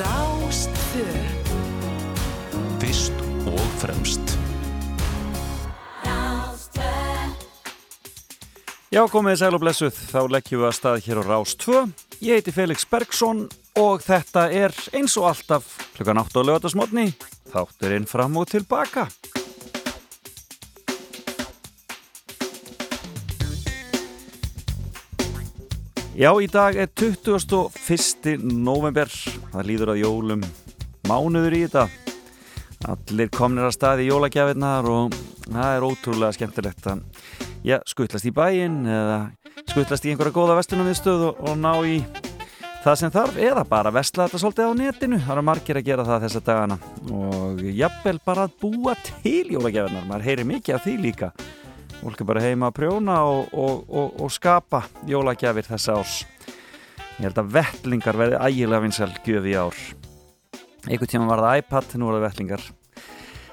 Rástfö Fyrst og fremst. Já, komið sæl og blessuð, þá leggjum við að stað hér á Rás 2. Ég heiti Felix Bergsson og þetta er eins og alltaf klukkan 8 á lögatasmotni, þátturinn fram og tilbaka. Já, í dag er 21. november, það líður að jólum. Mánuður í þetta. Allir komnir að staði í jólagjafinnar og það er ótrúlega skemmtilegt að já, skuttlast í bæinn eða skuttlast í einhverja góða vestunum við stöð og, og ná í það sem þarf eða bara vestla þetta svolítið á netinu. Það eru margir að gera það þessa dagana. Og jafnvel bara að búa til jólagjafinar, maður heyri mikið af því líka fólk er bara heima að prjóna og, og, og skapa jólagjafir þessa árs. Ég held að vettlingar verði ægilega vinsal gjöf í ár. Einhvern tíma var það iPad, nú er það vettlingar.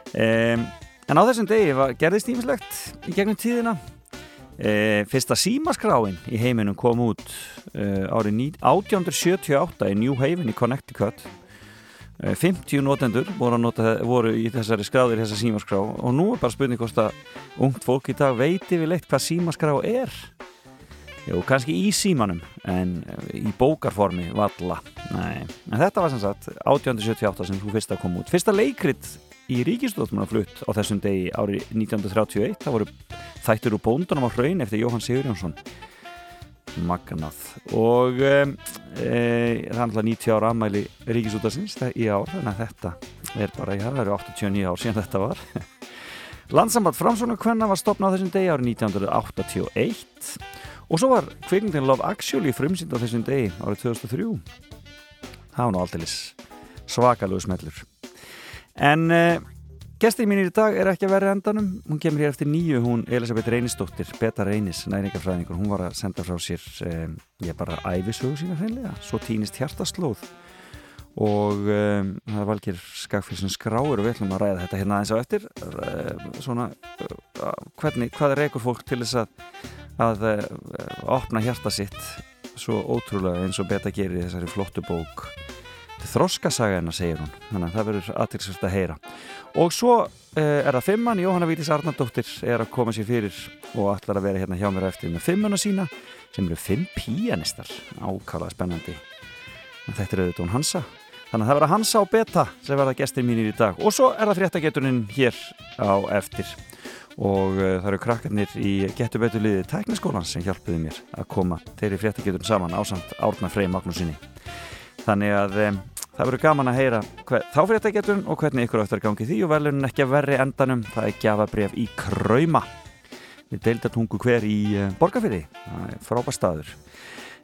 Um, en á þessum degi var, gerðist ímislegt í gegnum tíðina. E, fyrsta símaskráin í heiminum kom út e, árið 1878 í New Haven í Connecticut 50 notendur voru, nota, voru í þessari skráðir þessa símaskrá. Og nú er bara spurning hvort að ungt fólk í dag veiti við leitt hvað símaskrá er. Jú, kannski í símanum en í bókarformi valla Nei. en þetta var sem sagt 1878 sem þú fyrsta kom út. Fyrsta leikrit í ríkistóttmannaflutt á þessum degi árið 1931 það voru þættur úr bóndunum á hraun eftir Jóhann Sigurjónsson Magnað. Og e, e, það er alltaf 90 ára aðmæli ríkisútasins í ár þannig að þetta er bara, já það eru 89 ár síðan þetta var. Landsambat Framsóna Kvenna var stopnað á þessum degi árið 1981 og svo var kvikmyndin Love Actually frumsýnd á þessum degi árið 2003 það var nú alltilis svakalög smellur. En uh, gestið mín í dag er ekki að vera endanum, hún kemur hér eftir nýju, hún Elisabeth Reynisdóttir, Beta Reynis, næringafræðingur, hún var að senda frá sér, um, ég bara æfisögu sína hreinlega, svo týnist hjartaslóð. Og um, það er valgir skakfélsum skráur og við ætlum að ræða þetta hérna aðeins á eftir, uh, svona, uh, hvernig, hvað er reykur fólk til þess að, að opna hjarta sitt svo ótrúlega eins og Beta gerir í þessari flottu bók þroskasagana segir hún. Þannig að það verður aðtilsvært að heyra. Og svo eh, er það fimmann Jóhanna Vítis Arnardóttir er að koma sér fyrir og ætlar að vera hérna hjá mér eftir með fimmuna sína sem eru fimm píanistar. Ákala spennandi. En þetta er auðvitað hún Hansa. Þannig að það verður Hansa og Beta sem verða gestir mínir í dag. Og svo er það fréttageturinn hér á eftir. Og uh, það eru krakkarnir í getubetuliði tækniskólan sem hjálpuði mér að koma þeirri fréttageturinn saman ásand Árna Frey Magnúsinni þannig að um, það verður gaman að heyra þá fyrir þetta getum og hvernig ykkur áttur gangi því og velunin ekki að verri endanum. Það er gjafabref í Krauma. Við deildatungu hver í uh, Borgafyrði, það er frábært staður.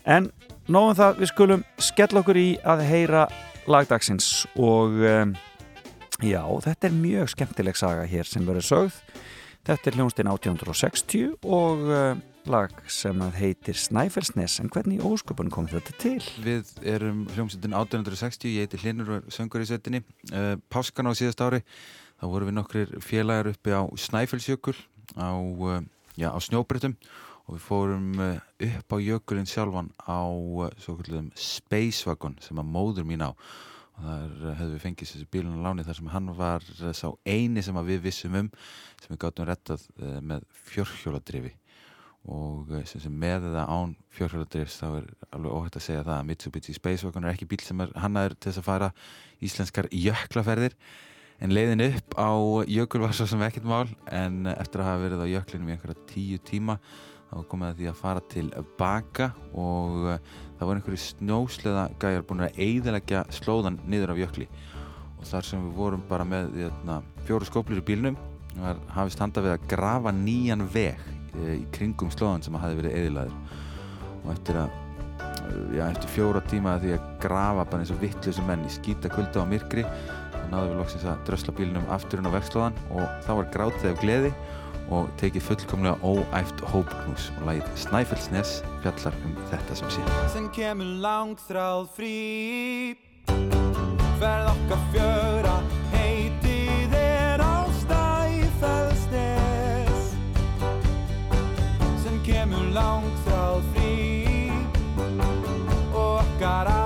En nóðum það við skulum skell okkur í að heyra lagdagsins og um, já, þetta er mjög skemmtileg saga hér sem verður sögð. Þetta er hljónstinn 1860 og lag sem heitir Snæfellsnes en hvernig ósköpun kom þetta til? Við erum hljómsveitin 1860 ég heiti Hlinur og söngur í settinni uh, Páskan á síðast ári þá vorum við nokkrir félagar uppi á Snæfellsjökul á, uh, á snjóbrytum og við fórum uh, upp á jökulinn sjálfan á Wagon sem að móður mín á. Og þar hefðu við fengið þessi bílun á láni þar sem hann var sá eini sem við vissum um sem við gáttum rettað með fjörhjóladrifi og eh, sem, sem með eða án fjórhjóladrifs þá er alveg óhægt að segja það að Mitsubishi Spacewagon er ekki bíl sem er hannaður til þess að fara íslenskar jöklaferðir. En leiðin upp á jökul var svo sem ekkert mál en eftir að hafa verið á jöklinum í einhverja tíu tíma þá komið það því að fara til baka og eh, það voru einhverju snjósleða gæjar búin að eiðilegja slóðan niður af jökli. Og þar sem við vorum bara með hérna, fjóru skóplir í bílnum hafist handa við að grafa nýjan veg í kringum slóðan sem hafi verið eðilaður og eftir að já, eftir fjóra tíma að því að grafa bara eins og vittlusum menn í skýta kulda á myrkri þá náðum við loksins að drösla bílinum afturinn á vegslóðan og þá var grátið af gleði og tekið fullkomlega óæft hópknús. Og lægið Snæfellsnes fjallar um þetta sem sé. Sen kemur langt þráð frí. Verð okkar fjöra kemur langt frá því og okkar allra býður að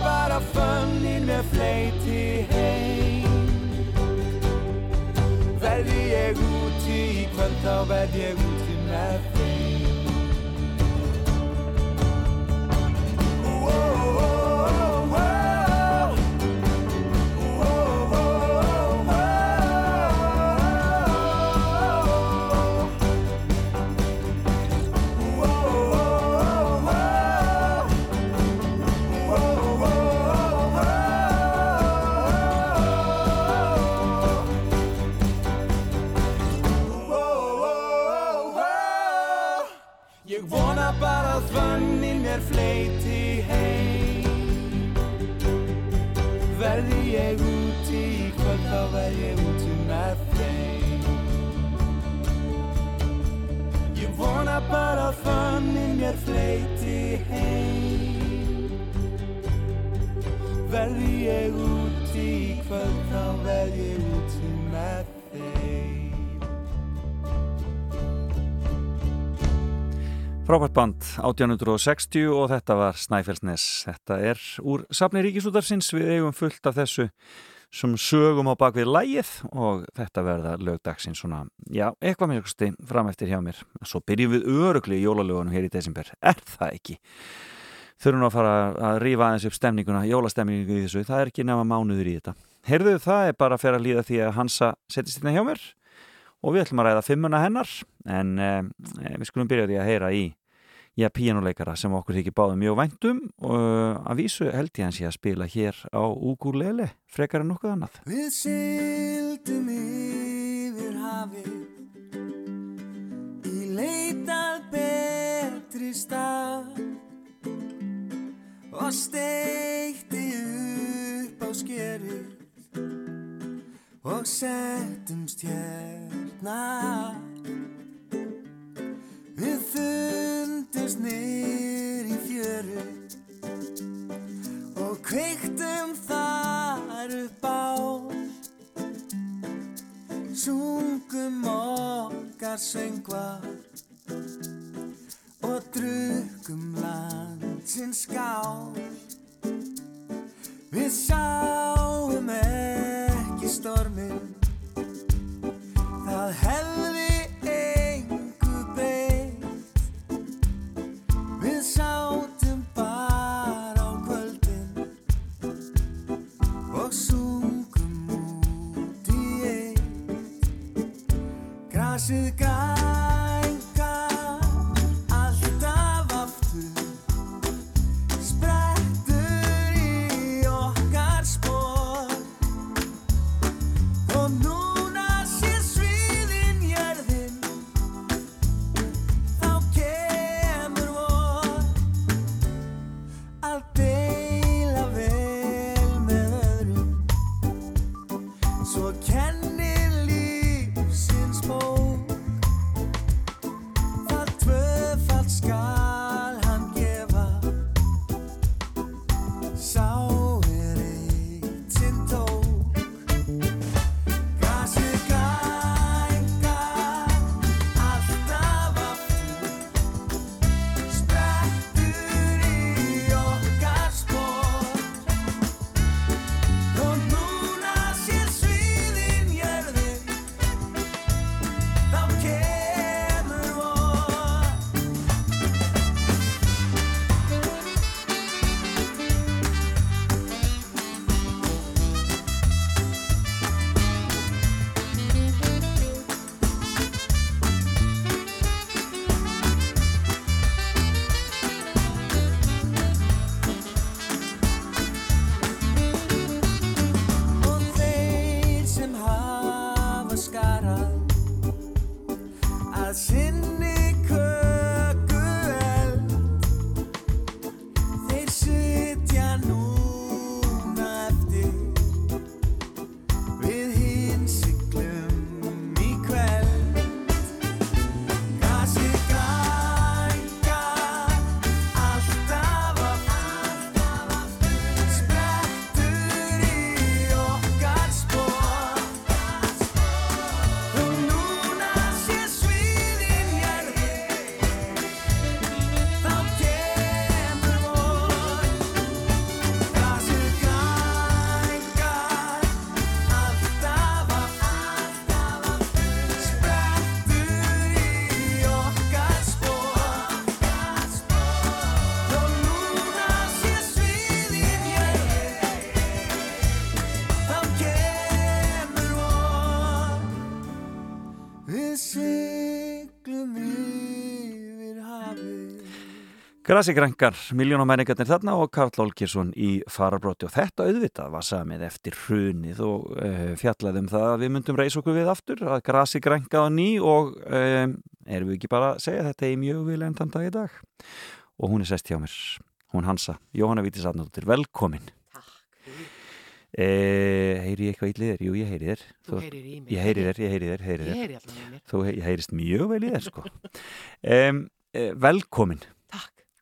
bara fönn í mér fleiti heim. Verði ég úti í kvöld þá verði ég úti með þvannin mér fleiti heim. Verði ég úti í kvöld þá verð ég úti með þeim. Ég vona bara að þvannin mér fleiti heim. Verði ég úti í kvöld þá verð ég úti Frábært band 1860 og þetta var Snæfellsnes. Þetta er úr safni Ríkisútarsins. Við eigum fullt af þessu sem sögum á bakvið lægið og þetta verða lögdagsinn svona, já, eitthvað með ykkursti fram eftir hjá mér. Svo byrjum við örugli í jólalögunum hér í desember. Er það ekki? Þurfum að fara að rífa aðeins upp stemninguna, jólastemningu í þessu. Það er ekki nema mánuður í þetta. Heyrðu það er bara að fer að líða því að Hansa settist hérna hjá mér og við ætlum að ræða fimmuna hennar en eh, við skulum byrja því að heyra í já, píjánuleikara sem okkur þykir báðum mjög væntum og að vísu held ég hans ég að spila hér á Úgúrlele frekar en nokkuð annað. Við sildum yfir hafið í leitað betri stað. Og steikti upp á skeru og settumst hérna Við fundumst nýr í fjöru og kveiktum þar upp á. Sungum okkar söngvar og drukkum landsins skál. Við sáum ekki stormin Það hefði Grasið grænka Grasi Grænkar, miljónamæningarnir þarna og Karl Olgersson í farabróti og þetta auðvitað var samið eftir hrunið og uh, fjallaði um það að við myndum reysa okkur við aftur að Grasi Grænka á ný og um, erum við ekki bara að segja þetta í mjög vil enn þann dag í dag og hún er sest hjá mér, hún Hansa Jóhanna Vítis Arnóttir, velkomin e, Heyri ég eitthvað ílið þér? Jú, ég heyri þér Þú heyrir í mig. Ég heyri þér, ég heyri þér, heyri Ég þér heyri allan í mér. Þú ég heyrist mjög vel í þér sko um, e, Velkomin Takk.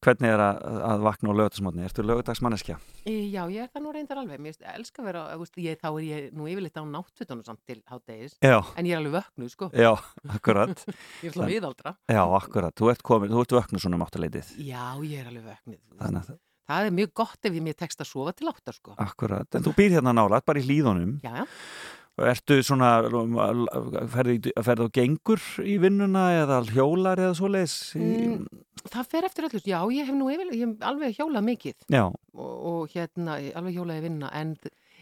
Hvernig er að, að vakna á lögutagsmotni? Ertu lögutagsmanneskja? Já, ég er það nú reyndar alveg. Mér finnst- ég elska að vera, ég, þá er ég nú yfirleitt á náttfutunum samt til háttegis. Já, En ég er alveg vöknuð, sko. já, akkurat Ég er svona miðaldra. Já, akkurat, þú ert komin, þú ert vöknu svona um áttaleitið Já, ég er alveg veist. Þannig að, Það er mjög gott ef ég mér tekst að sofa til áttar, sko. akkurat En þú býr hérna nálægt, bara í hlýðunum Já, já. Ertu svona, ferði, og gengur í vinnuna eða hjólar eða svoleiðis í, Mm, Það fer eftir öllu. Já, ég hef nú yfirleitt, ég hef alveg hjólað mikið og, og hérna, alveg hjólaði vinna. En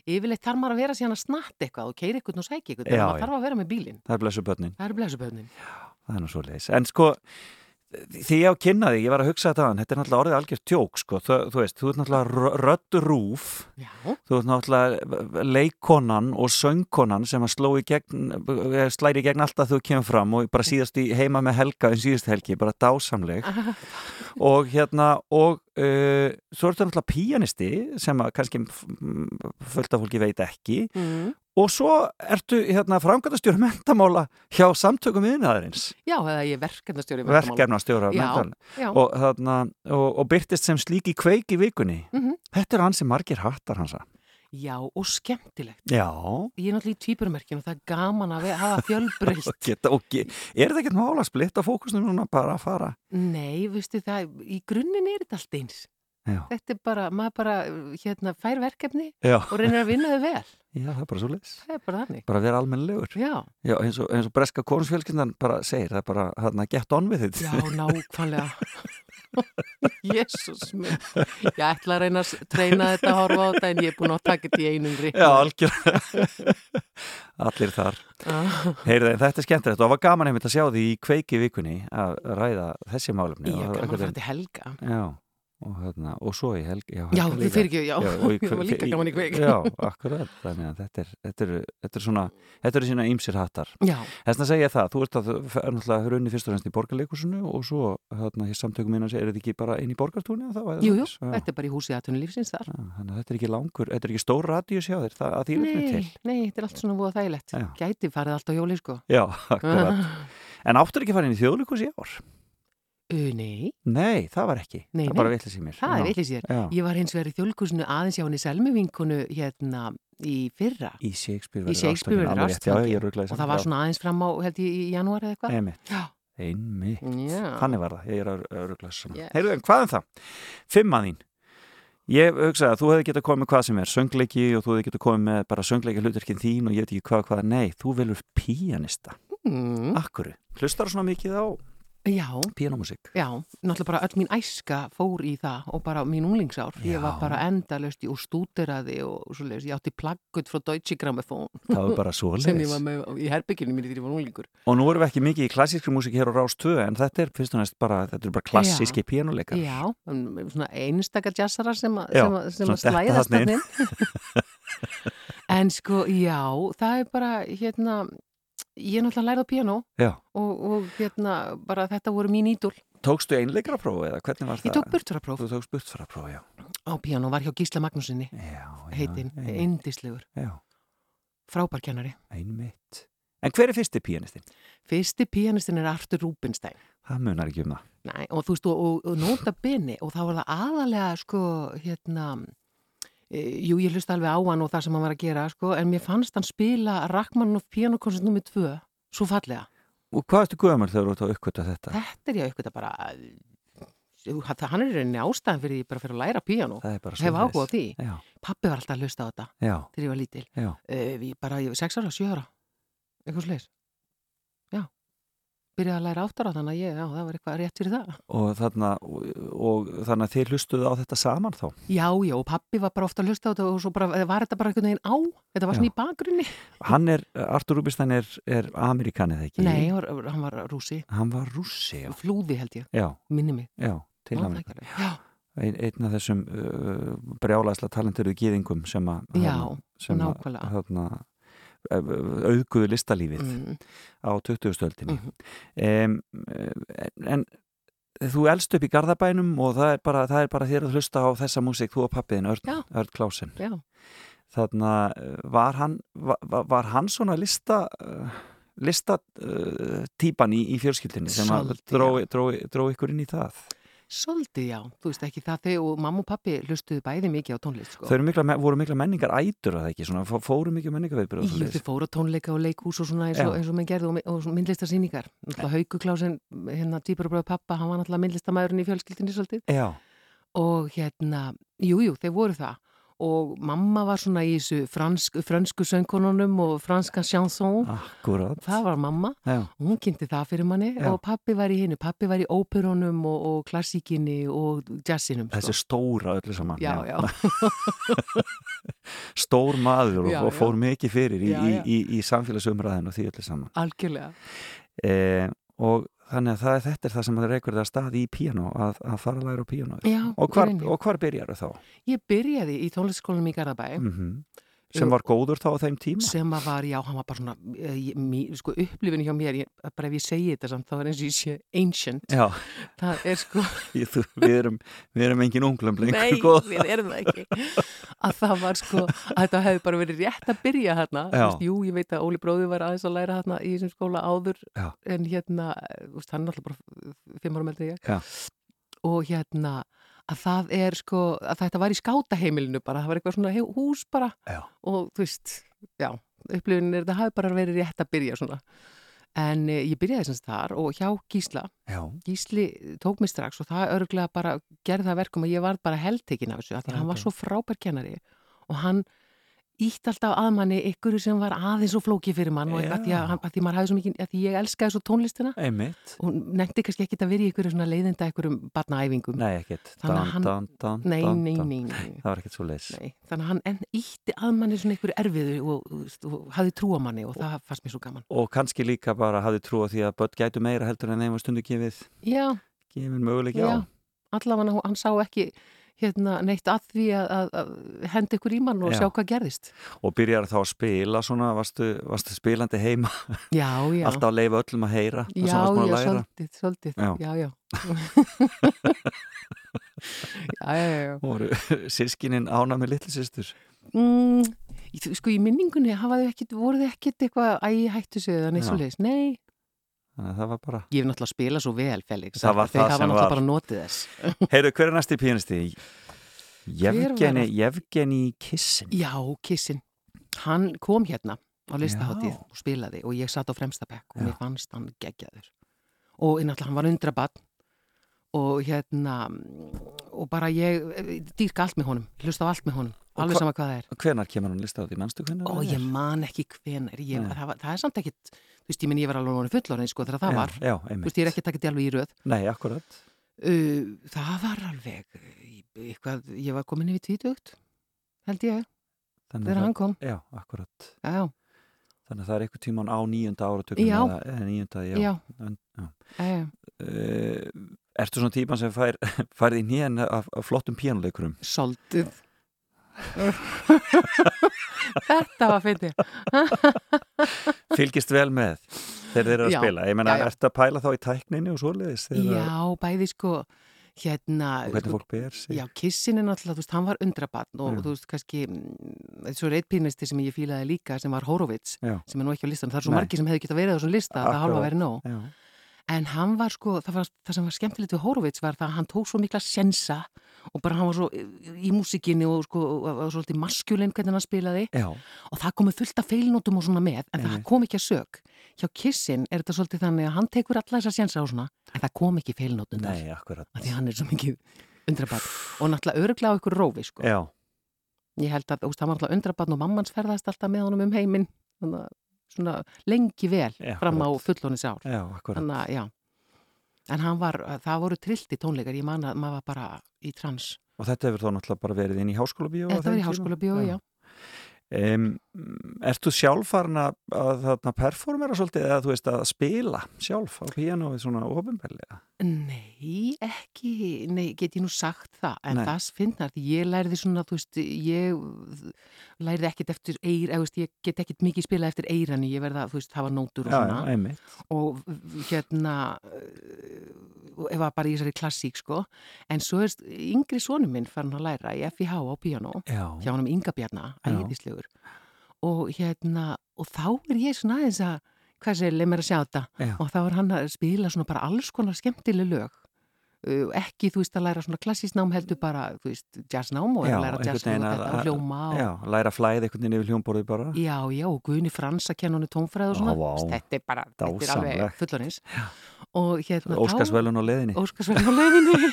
yfirleitt þarf maður að vera síðan að snatta eitthvað og keira eitthvað og sækja eitthvað. Já, Maður já. þarf að vera með bílinn. það er blessu börnin Það eru blesuböðnin. Það er nú svoleiðis En sko, því ég á að kynna þig, ég var að hugsa þetta Þetta er náttúrulega orðið algjört tjók, sko Þú, þú veist, þú ert náttúrulega rödd rúf Já. Þú ert náttúrulega leikkonan og söngkonan sem að sló í gegn, eh, slæri í gegn alltaf þú kemur fram og bara síðast í heima með Helga en síðast helgi, bara dásamleg og hérna og uh, svo ertu náttúrulega píanisti sem að kannski f- m- fullt af fólki veit ekki Mm. Og svo ertu hérna framkvæmdastjóri mentamála hjá samtökum viðnaðarins Já, eða ég er verkefnastjóri. verkefnastjóra Já, mentamála og, þarna, og, og byrtist sem slík í kveik í vikunni Mhm. þetta er hann sem margir hattar hansa Já, og skemmtilegt. Já, Ég er náttúrulega í tvíburmerkinu og það er gaman að hafa og ge, er þetta ekkert mála að splitta fókusnum núna bara að fara Nei, veistu það, í grunninn er þetta allt eins. Já, Þetta er bara, maður bara, hérna, fær verkefni já, og reynir að vinna þau vel. Já það er bara svo leis Það er bara þannig. bara að vera almennlegur Já, Já, eins og, eins og breska konusfjölskyndan bara segir, það er bara hérna get on with it já, nákvæmlega. Jésús minn. Ég ætla að reyna að treyna þetta að horfa á þetta en ég er búin að taka þetta í einum rík. Já, algjörlega Allir þar Heyrðu, þetta er skemmtilegt og það var gaman einmitt að sjá því í kveiki vikunni að ræða þessi málefni Ég og er gaman að fara til helga. Já, og, hérna, og svo í helg Já, Já, þið fyrir ekki, já. og í Ég var líka gaman í kveik. Já, akkurat, þannig að þetta er, þetta er, þetta er svona, þetta eru sína ýmsir hattar Já, Þess að segja það, þú ert að þú er náttúrulega runni fyrst og fremst í borgarleikusinu og svo hérna hér samtökum minna er þetta ekki bara inn í borgartúni eða jú? Já. þetta er bara í húsi aðtunulífsins þar. Já, Þannig að þetta er ekki langur, þetta er ekki stór radíus hjá þér, það, að því er Nei, til. nei, þetta er allt svona búið þægilegt. Já. Gæti farið allt á hjóli, sko. Já. En áttur ekki inn í þjóðleikus í ár? Uh, nei, Nei, það var ekki. Nei, það nei. bara vitlis í mér. það er vitlis ég. Já, Ég var hins vegar í þjóðleikusinu aðeins hjá henni Selmi-vinkunu hérna í fyrra í Shakespeare Í Shakespeare verður ástfangin. og það var svona aðeins fram á held ég í janúar eða eitthvað. Einmitt, Já, einmitt. já. Þannig var það, ég er að ruglaði saman. Yes. Heyrðu, en hvað er það? Fimma þín. Ég hugsaði að þú hefði getað komið með hvað sem er, söngleiki og þú hefði getað komið með bara söngleiki hlutverkinn þín og ég veit ekki hvað, hvað, nei, þú velur píanista. Mm, Akkuru, hlustar svona mikið á já, píanómusik? já, náttúrulega bara öll mín æska fór í það og bara mín unglingsár. Ég Já. var bara endalust og stúderaði og svoleiðis. Ég átti plaggut frá Deutsche Grammophon Það var bara sem ég svoleiðis. var með í herbygginu mínu þegar ég var unglingur. Og nú erum við ekki mikið í klassískri músík hér á Rás 2 en þetta er fyrst og næst bara, þetta er bara klassíski píanuleikar. Já, um, svona einstakar jazzara sem, að slæðast þarna inn. en sko, já, það er bara hérna, ég náttúrulega lærði á piano og, og hérna bara þetta voru mín ídol. Tókstu einleikra prófi eða hvernig var það? Ég tók burturapróf Þú tókst burtfara prófi, já. á piano, var hjá Gísla Magnúsinni, heitinn, einmitt. indislegur, Já, frábærkennari. einmitt. En hver er fyrsti píanistinn? Fyrsti pianistin er Artur Rubinstein. Það munar ekki um það. Nei, og þú veist, og, og, og nota beni og þá var það aðalega, sko, hérna, jú, ég hlusta alveg á hann og það sem hann var að gera, sko, en mér fannst hann spila Rachmaninoff pianokoncert nr. 2, svo fallega. Og hvað ertu guðamál þegar þú ert að uppkvöta þetta? Þetta er ég auðvitað bara, jú, það- hann er rauninni ástæðan fyrir því bara fyrir að læra piano. Það er bara Hef áhuga á því. Já, Pappi var alltaf að hlusta á þetta já, þegar ég var lítil. Uh, við bara, ég var 6 ára, 7 ára, eitthvað sliðis. Byrjaði að læra áttara þannig að ég, já, það var eitthvað rétt fyrir það. Og þarna, og, og þannig að þið hlustuðu á þetta saman þá? Já, já, og pappi var bara ofta að hlusta á þetta og svo bara, var þetta bara einhvern veginn á, þetta var svona í bakgrunni. Hann er, Artur Rubinstein er, er Amerikanið ekki? Nei, hann var, rúsi, Hann var rússi, já. flúði held ég, Já, minni mig. já, til alveg. Já, Ein, einn af þessum uh, brjálæsla talenteruðu gýðingum sem að Já, að, nákvæmlega. Auðguðu listalífið mm, á 20. stöldinni Mhm. um, en þú elst upp í Garðabænum og það er bara, það er bara þér að hlusta á þessa músík, þú og pappiðin. Örn Klásen já, þarna uh, var hann var, var hann svona lista uh, lista uh, í, í fjölskyldinni sem að Svolítið, dró, já. dró, dró ykkur inn í það svolítið já, þú veist ekki það þau og mamma og pappi hlustuðu bæði mikið á tónlist, sko. þau mikla, voru mikla menningar ætur að það ekki, svona, fó- fóru mikið menningarveipur Jú, þau fóru tónleika og leikhús og svona eins og, eins og menn gerðu og, og myndlistarsýningar. Hauku Klásin, hérna Týpur og bröðu pappa, hann var náttúrulega myndlistamæðurinn í fjölskyldinni svolítið. Já, Og hérna, jú, jú, þeir voru það. Og mamma var svona í þessu fransk, fransku söngkonunum og franska chanson. akkurat Það var mamma. Já, hún kynnti það fyrir manni Já. og pappi var í hinnu. Pappi var í óperunum og, og klassíkinni og jazzinum. þessi Sko. stóra öllu saman Já, já. stór maður Já, og fór mikið fyrir í, í, í, í samfélagsumræðinu og því öllu saman Algjörlega. e, og þannig að það, er- þetta er það sem reykur það stað í píano að, að fara að læra á píano Já, og hvar, og hvar byrjar þá? Ég byrjaði í tónlistaskólanum í Garðabæ. Mm sem var góður þá á þeim tíma? sem var, já, hann var bara svona uh, sko upplifin hjá mér ég, bara ef ég segi þetta samt, þá er eins og ég sé ancient, Já, það er sko ég, þú, við, erum, við erum engin unglum lengur nei, góð. við erum það ekki að það var sko, að þetta hefði bara verið rétt að byrja hérna. Vist, jú, ég veit að Óli bróði var aðeins að læra hérna í þessum skóla áður Já. en hérna, hann er alltaf bara fimm árum eldri ég Já. og hérna að það er sko, að þetta var í skátaheimilinu bara, það var eitthvað svona hús bara Já. og þú veist, já upplifin er þetta hafi bara verið rétt að byrja svona. En e, ég byrjaði semst þar og hjá Gísla, Já, Gísli tók mig strax og það örglega bara gerði það verkum að ég var bara heldtekin af þessu, af því Já, hann var svo frábær kennari og hann ítt alltaf að manni ykkur sem var aðeins og flóki fyrir mann og Já. að því, að, að því maður hafði svo mikið, að því ég elskaði svo tónlistina. Einmitt. Og nefndi kannski ekki að vera í ykkur svona leiðinda ykkur um barnaæfingum. Nei, nei. Það var ekkert svo leis Nei, þannig að hann ítti að manni svona einhverju erfiðu og, og, og hafði trú á manni og það fannst mér svo gaman. Og kannski líka bara hafði trú á því að börn gætu meira heldur en var stundu gefið. Já, gefin möguleik á. Já, allavega hann sá ekki hérna, neitt að því að, að, að henda ykkur í mann og Já. sjá hvað gerðist. og byrjar þá að spila svona, varstu, varstu spilandi heima Já, já. alltaf að leifa öllum að heyra Já, já, svolítið, svolítið. Já. Já, já. já, já, já. voru sískinin ána með litli sýstur Mm, sko í minningunni hafa þau ekkit, voru þau ekkit eitthvað ægi hættu sig eða neitt svo leiðis. Nei, þannig að það var bara ég hef náttúrulega spilað svo vel, Felix. Það var að þeir það hafa sem náttúrulega var. bara notið þess. heyrðu, hver er næsti píanisti? Jevgeni, Jevgeni Kissin Já, Kissin. Hann kom hérna á listaháttíð Já. og spilaði og ég satt á fremsta bekk og Já. mér fannst hann geggjaður. Og náttúrulega hann var undrabann og hérna og bara ég dýrka allt með honum, hlusta á allt með honum, alveg sama hvað það er. hvenar kemur hann lista á því, mannstu hvenar það ég man ekki hvenar, ég, það, það er samt ekkit, þú veist, ég minn ég var alveg fullorinn sko þegar það já, var, já, þú veist, ég er ekki takkit alveg í röð. nei, akkurat Uh, það var alveg, uh, eitthvað, ég var komin yfir tvítugt, held ég, þannig þegar hann kom. já, akkurat Já, já, þannig að það er eitthvað tíman á nýjunda áratökum eða, nýjunda, já, já, já. já. Uh, ertu svona tíman sem fær, færði í nýjan af, af flottum píanuleikurum Soldið. Þetta var fyndið. Fylgist vel með þegar þeir eru að Já, spila. Ég já, já. ertu að pæla þá í tækninni og svoleiðis? Já, bæði sko, hérna, Og hvernig fólk ber sig? já, kissin er náttúrulega, þú veist, hann var undrabatn og Já. þú veist, kannski, mm, svo er eitt pínlisti sem ég fílaði líka sem var Horowitz, Já. sem er nú ekki á listan. Það er svo Nei. margir sem hefði getað verið á þessum lista, að það halva Akkurat. verið nóg. Já. En hann var sko, það, var, það sem var skemmtilegt við Horowitz var það að hann tók svo mikla sensa og bara hann var svo í, í músikinni og sko, var svolítið maskulinn hvernig hann spilaði Já. og það komið fullt af feilnótum og svona með en það Einmitt. kom ekki að sög. Hjá Kissin er þetta svolítið þannig að hann tekur alla þessa sensa og svona en það kom ekki feilnótum þar, Nei, akkurat. því hann er svo mikið undrabann og náttúrulega öruglega á ykkur rófi sko. Já. Ég held að, hann var náttúrulega undrabann og mammans ferðast alltaf með honum um heiminn þannig að svona lengi vel Já, fram á fullónis ár. Já, þannig já. En var, það voru trillti tónleikar ég man að maður var bara í trans. Og þetta hefur þá náttúrulega bara verið inn í háskóla bíó? þetta var í háskóla bíó, já, Um, ertu sjálf farin að, að þarna performera svolítið eða þú veist að spila sjálf á píanóið svona ofinbellega? Nei, ekki, nei, get ég nú sagt það, en Nei. það finnar því ég lærði svona, þú veist, ég lærði ekkit eftir eir, eða, veist, ég get ekkit mikið spila eftir eirani, ég verða, þú veist, hafa nótur og Já, svona einmitt. og hérna uh, ef að bara í þessari klassík, sko en svo er yngri sonum minn farin að læra í FIH á piano Já, hjá hann um Inga Bjarna, Já. Og hérna, og þá er ég svona aðeins að, hvað sér, leið mér að sjá þetta. Og þá er hann að spila svona bara alls konar skemmtileg lög. Ekki þú veist að læra svona klassísnám heldur bara, þú veist, jazznám og Já, læra jazznám og þetta og hljóma og, já, læra flæði einhvern veginn yfir hljómborðið bara. já, já, og Guðni Frans að kenna hann tónfræð og svona, Á, vá. þetta er bara þetta er alveg fullonins og hérna Óskarsvelun á leðinni. Óskarsvelun á leiðinni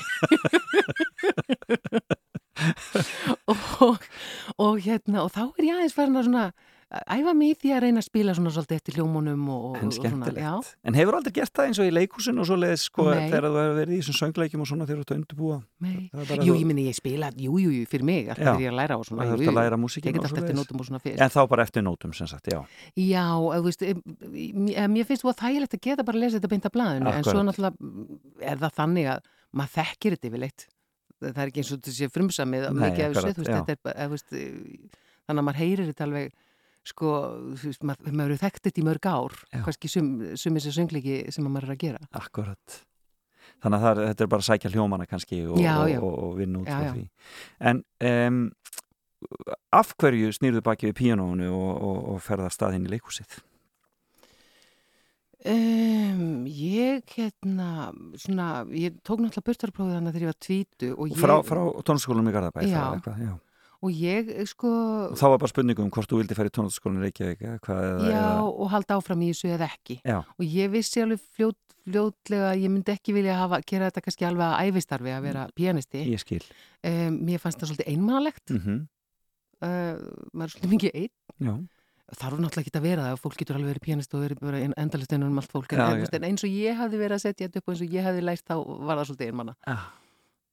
og, og hérna og þá er ég aðeins farin að svona æfa mig í því að reyna að spila svona svolítið eftir hljómunum og, En og svona, já, skemmtilegt. En hefur aldrei gert það eins og í leikúsin og svo leiðis sko Nei. þegar þú hefur verið í þessum söngleikjum og svona þegar þú ert að undirbúa? er Jú, þú- ég minni ég spila, jú, jú, jú, fyrir mig alltaf þegar ég er að læra og svona jú, jú, læra Ég get alltaf eftir nótum og svona fyrir En þá bara eftir nótum sem sagt, já. Já, þú veist, mér finnst þú að þægilegt að geta bara að lesa þetta beint af blaðinu en svo náttúrulega er það þannig að maður þekkir þetta yfirleitt það er ekki eins og þetta sé frumsamið mikið af þessu, er þú veist, þannig að maður heyrir þetta alveg sko, þú veist, maður, maður eru þekkt þetta í mörg ár, kannski sum, sum þessi söngleiki sem maður er að gera Akkurat. Þannig að það, þetta er bara að sækja hljómana kannski og, og, og, og vinna út frá því. En um, af hverju snýrðu baki við píanónu og, og, og ferða staðinn í leikúsið? Um, Ég, hérna svona, ég tók náttúrulega burtarprófið þannig þegar ég var tvítu og ég, Frá, frá tónskólanum í Garðabæ? Já. eitthvað, já. og ég, sko Og þá var bara spurningum hvort þú vildi fara í tónskólanum Reykjavík hvað eða... Já, eða- og halda áfram í þessu eða ekki. Já. Og ég vissi alveg fljót, fljótlega að ég myndi ekki vilja hafa, gera þetta kannski alveg að æfistarfi að vera pianisti. Ég skil. Um, mér fannst það svolítið einmannalegt. Mm Uh, maður er svolítið mikið einn. Já. Það eru náttúrulega ekki að vera það. Fólk getur alveg verið pianist og verið endalist einan um allt fólk. En, Já, en, en eins og ég hafði verið að setja þetta upp og eins og ég hafði lært þá var það svolítið einmanna. Ah.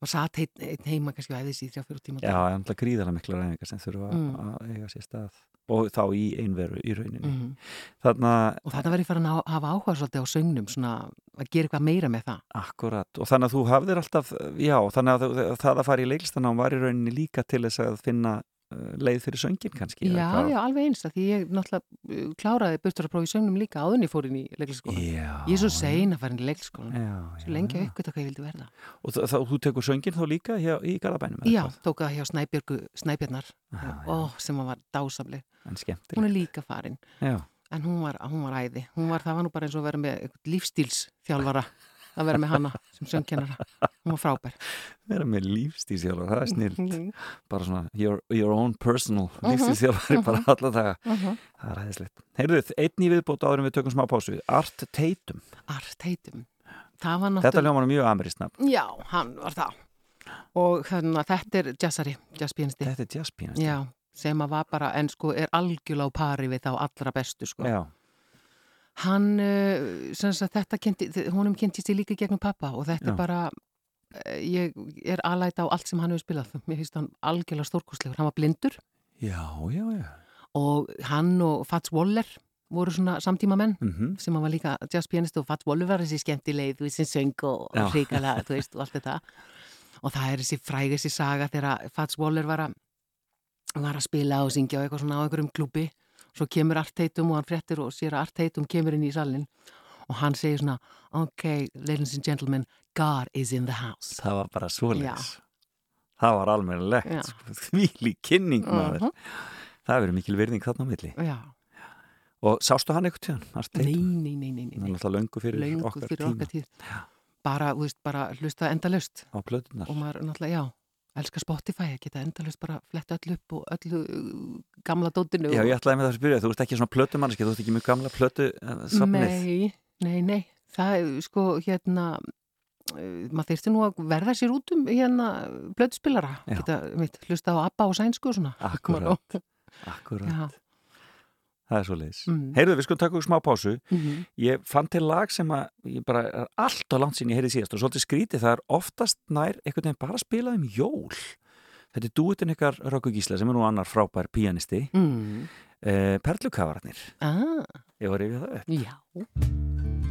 Og satt einn, einn heima kannski og æðis í þrjá fjóru tíma. Já, það er náttúrulega gríðarlega mikla ræðingar sem þurfa Mm. að eiga sér stað og þá í einveru í rauninni. Mm. Þarna, Og þetta verið farin að hafa áhuga svolítið á söngnum, svona að gera eitthvað meira með það. akkurat, og þannig að þú hafðir alltaf, já, þannig að það að fara í leiklistanám var í rauninni líka til þess að finna leið fyrir söngin kannski. Já, já, alveg eins að því ég náttúrulega uh, kláraði burtaraprófi í söngnum líka áðunni fór inn í leikliskólan. Já. Ég er svo sein að fara inn í leikliskólan. Já, Svo lengi að uppgöta hvað ég vildi verða. Og þá- þú tekur söngin þá líka hjá, í Garðabænum? eða Já, hvað? tók það hjá Snæbjörgu, Snæbjarnar, Já, já. ó, sem hann var dásamleg. En Hún er líka farin, Já, en hún var, hún var æði. Hún var, það var nú bara eins og að vera með eitthvað lífstílsþjálfara að vera með hana sem söngkennara. Hún var frábær. vera með lífstíðsjálfur, það er snill. Mhm, Bara svona your, your own personal Mhm, lífstíðsjálfur bara alla daga. mhm. Það er hæðislegt. Heyrðuð, einn í viðbót áður en við tökum smá pásu. Art Tatum. Art. Það var Þetta náttúrulega... hljómar mjög amerísnafn. Já, hann var það. Og þannig að þetta er jazzari, jazzpianisti. Þetta er jazzpianist. Já, sem að var bara, en sko er algjörlega á pari við þá allra bestu sko. Já. Hann, sem sagt, þetta kynnti, honum kynntist ég líka gegnum pappa og þetta Já. er bara, uh, ég er aðlæta á allt sem hann hefur spilað. Mér finnst hann algjörlega stórkostlegur. Hann var blindur Já, já, já. og hann og Fats Waller voru svona samtíma menn Mm sem hann var líka jazzpianist og Fats Waller var þessi skemmtileg, þú veist, sem söng og, hrikala, þú veist, og allt þetta. Og það er þessi fræg, þessi saga þegar Fats Waller var að var að spila og syngja og eitthvað svona á einhverjum klúbi svo kemur Art Tatum og hann frettir og sér að Art Tatum kemur inn í salin og hann segir svona ok, ladies and gentlemen God is in the house það var bara svoleiðis Já. það var almennilegt Já. sko. þvíli kynning maður Mhm. það hefur mikil virðing þarna á milli Já, og sástu hann eitthvað tíðan? Art nei, nei, nei, nei, nei. löngu fyrir löngu okkar fyrir okkar tíð bara, þú veist, bara hlusta endalust á plötunar og maður náttúrulega, já elskar Spotify, að geta endalust bara flett öll upp og öllu uh, gamla dótinu Já, ég ætlaði með það að spyrja, þú ert ekki svona plötumanniski, þú ert ekki mjög gamla plötu uh, safnið. Nei, nei, nei það er sko hérna uh, maður þyrfti nú að verða sér út um hérna blöðspilara Já. geta mitt, hlusta á ABBA og sænsku og svona Akkúrat. Já. Það er svo leiðis. Mm. Heyrðu, við skulum taka úr smá pásu. Mhm. Ég fann til lag sem að, ég bara, er allt á langt sín ég heyrði síðast og svolítið skrítið, það er oftast nær einhvern veginn bara að spila um jól. Þetta er dúitin ykkar Rökku Gísla sem er nú annar frábær píanisti, mm. uh, Perlukavarnir. ah, Ég var yfir það upp. Já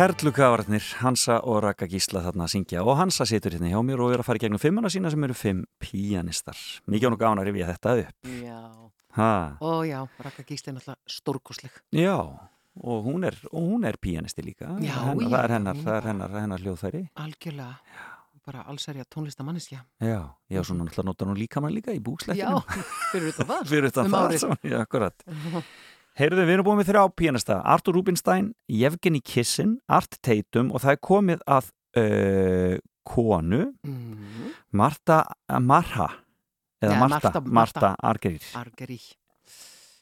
Perlukavarnir, Hansa og Raka Gísla þarna að syngja. Og Hansa situr hérna hjá mér og er að fara í gegnum fimmuna sína sem eru fimm píanistar. Mikið ánum gáðan að rifja þetta upp. Já, og já, Raka Gísli er náttúrulega stórkosleg já, og hún er, og hún er píanisti líka. Já, hennar, já, það er hennar, það er hennar, hennar hljóðfæri. Algjörlega. Bara allsærja tónlistamanniskja já, já, svona náttúrulega notar hún líka mann líka í Já, búkslettinu fyrir þetta það fyrir Um það, Heyrðu, við erum búin með þrjá píanista Artur Rubinstein, Yevgeni Kissin Art Tatum og það er komið að uh, konu mm. Marta Marha eða Ja, Marta, Marta- Marta, Marta. Argeri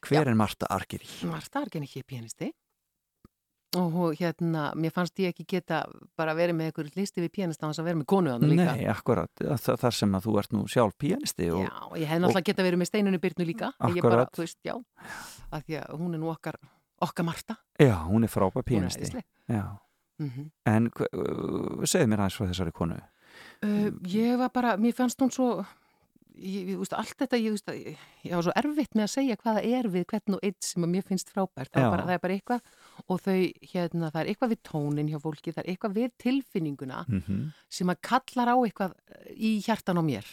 Hver Já. er Marta Argerir? Marta Argen ekki pianisti og hérna, mér fannst ég ekki geta bara verið með einhver listi við pianista hans að vera með konu hann líka. Nei, akkurat, það, þar sem að þú ert nú sjálf píanisti og, Já, ég hef náttúrulega geta verið með steinunni Byrnu líka en ég bara, Akkurat. þú veist, já að því að hún er nú okkar, okkar Marta já, hún er frábær hún er æðisleg. Já, mm en hva- uh, segðu mér aðeins frá þessari konu. Uh, Ég var bara, mér fannst hún svo ég, ég, allt þetta ég, að- ég var svo erfitt með að segja hvað það er við hvern og eitt sem að mér finnst frábært. Það er, bara, það er bara eitthvað og þau, hérna, það er eitthvað við tónin hjá fólki, það er eitthvað við tilfinninguna mm -hmm. sem að kallar á eitthvað eh, í hjartan á mér.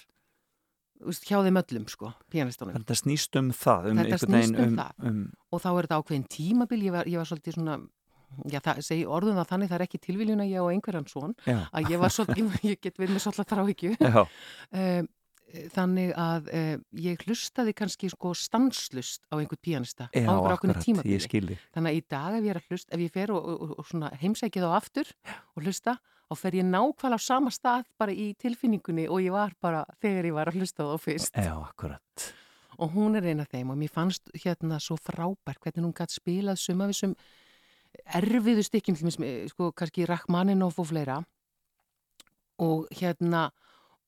Veist, hjá þeim öllum, sko, pianistunum Þetta snýst um það um Þetta snýst veginn um það. um, og þá er þetta ákveðin tímabil ég var, ég var svolítið svona já, það segi orðum það þannig, það er ekki tilviljun að ég á einhverjan svon, að ég var svolítið ég get við með svolítið þrá ekki um, þannig að um, ég hlustaði kannski sko stanslust á einhvern pianista já á einhver ákveðinu akkurat, tímabili. þannig að í dag ef ég er að hlusta ef ég fer og, og, og svona heimsækið á aftur og hlusta, þá fer ég nákvæmlega á sama stað bara í tilfinningunni og ég var bara þegar ég var að hlusta þá fyrst. Já, akkurat. Og hún er eina af þeim og mér fannst hérna svo frábær hvernig hún gætt spilað suma við sem erfiðu stykkjum sko, kannski Rachmaninoff og fleira. Og hérna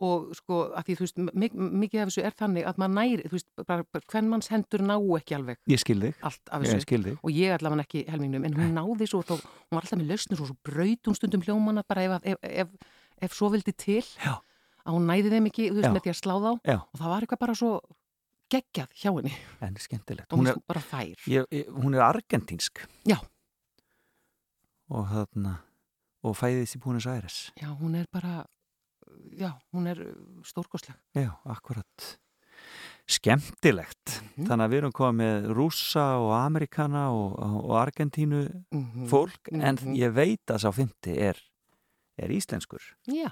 og sko, að því þú veist, mik mikið af þessu er þannig að maður næri, þú veist, bara, bara hvern manns hendur ná ekki alveg Ég skildi, ég skildi og ég allavega ekki helmingnum, en hún náði svo þá, hún var alltaf með lausnir og svo braut hún stundum hljómana bara ef, ef, ef, ef svo vildi til Já. að hún næði þeim ekki, þú veist, Já. með því að slá þá. Já. og það var eitthvað bara svo geggjað hjá henni. En skemmtilegt. Hún hún er, bara fær. ég, ég, hún er argentínsk. Já. Og þarna og fæðist í Búnus Æres já, hún er bara já, hún er stórkostleg. Já, akkurat. Skemmtilegt. Mhm. Þannig að við erum komið með rússa og amerikana og, og argentínu mm fólk en Mhm. ég veit að sá fymti er, er íslenskur. Já.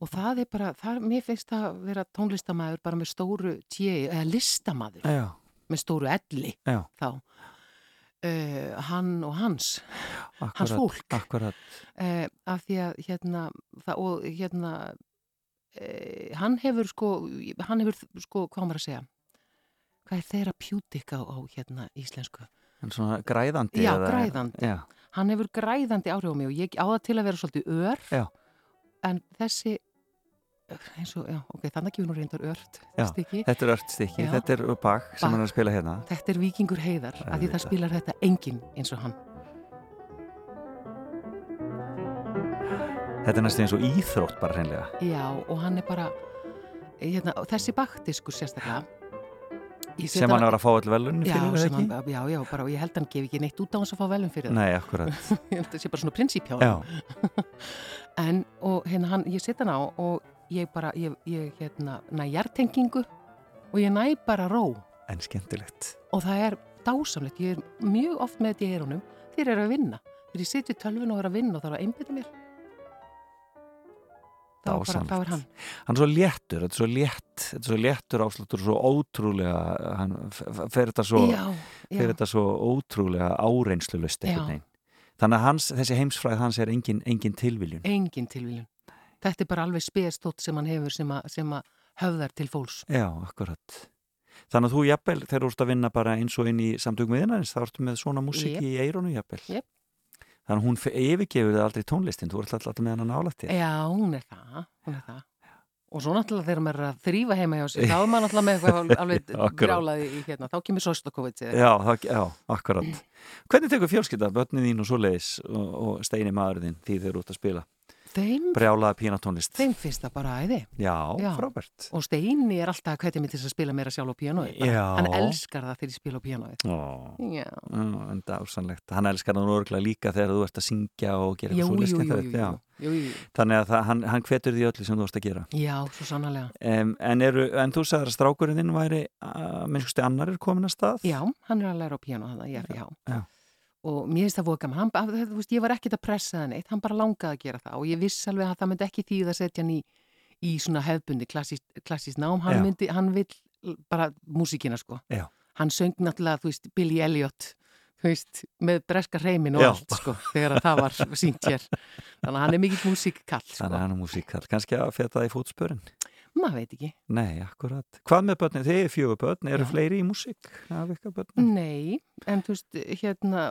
Og það er bara, það, mér finnst það að vera tónlistamæður bara með stóru tjei, eða listamaður. Já, með stóru elli já, þá uh, hann og hans akkurat hans fólk uh, af því að hérna það, og hérna uh, hann hefur sko hann hefur sko, hvað maður að segja? Hvað er therapeutic á, á hérna íslensku? En svona græðandi Já, eða- græðandi. Já, hann hefur græðandi áhrif á mig og ég á það til að vera svolítið ör. Já. en þessi eins og, já, ok, þannig við nú reyndar ört stykki. þetta er ört stykki, Já. þetta er bak sem Bach. hann er að spila hérna þetta er vikingur heiðar af því það það. spilar þetta enginn eins og hann Þetta er næstu eins og íþrótt bara hreinlega já, og hann er bara hérna, þessi baktiskur sérstaklega sem hann er að fá all velun fyrir það ekki? hann, já, já, bara, og ég held hann gefi ekki neitt út á hans að fá velum fyrir Nei, akkurat það ég held að það sé bara svona prinsíp hjá Já, en, og hérna, hann, ég set hann á og ég bara, ég, ég hérna, næ hjartengingu og ég næ bara ró. En skemmtilegt. Og það er dásamlegt, ég er mjög oft með þetta í eyrunum. Þeir eru að vinna, þegar ég sitt við tölvun og er að vinna og þarf að einbytta mér þá, bara, Dásamlegt. þá er hann. Hann er svo léttur, þetta er svo létt þetta er svo léttur ásláttur, svo ótrúlega hann fer þetta svo já, já, fer þetta svo ótrúlega áreinslu lust Þannig að hans, þessi heimsfræð hans er engin, engin tilviljun. Engin tilviljun þetta er bara alveg spestótt sem hann hefur sem að, sem að höfðar til fólks. Já, akkurat. Þannig að þú jafnvel, þegar þú ert að vinna bara eins og inn í samtökum viðinarins, þá ertu með svona músík Jep. í eironu jafnvel. Jep. Þannig að hún yfirgefur þið aldrei tónlistin, þú ert alltaf með hann nálægt þér. Já, hún er það, hún er það. Og svo náttúrulega þegar maður er að þrýfa heima hjá sig þá er maður náttúrulega með eitthvað alveg brjálaði í hérna, þá kemur Sostakovits Já, það, já, akkurat. Hvernig tekur fjölskylda, börnin þín og svoleiðis og, og steini maður þín því þeir eru út að spila þeim, brjálaða pínatónlist þeim finnst það bara æði. Já, Já. frábært. Og Steini er alltaf að hvetja mig til að spila meira sjálf á píanói Já. hann elskar það þegar ég spila á píanói Ó, já, en dásanlegt Hann elskar það nú örgulega líka þegar þú ert að syngja og gera eitthvað jú. Þannig að það, hann, hann hvetur því öllu sem þú ert að gera. Já, svo sannlega um, en, eru, en þú sagðir að strákurinn þinn væri að minnstusti annar er komin að stað? Já, hann er að læra á píanó og mér finnst það voða gaman, hann, bara- þú veist, ég var ekkert að pressa það neitt, hann bara langaði að gera það og ég viss alveg að það myndi ekki þýð að setja hann í, í svona hefbundi klassíst nám, hann Já. myndi, hann vill bara músíkina sko Já. hann söng náttúrulega, þú veist, Billy Elliot þú veist, með breska reymin og Já. allt sko, þegar að það var sínt hér þannig að hann er mikill músíkkall sko. Þannig að hann er músíkall, kannski að feta það í fótspörin maður veit ekki Nei, akkurat Hvað með börnin? Þið eru fjögur börn, eru Já. fleiri í músík af ykkar börnin? Nei, en þú veist, hérna,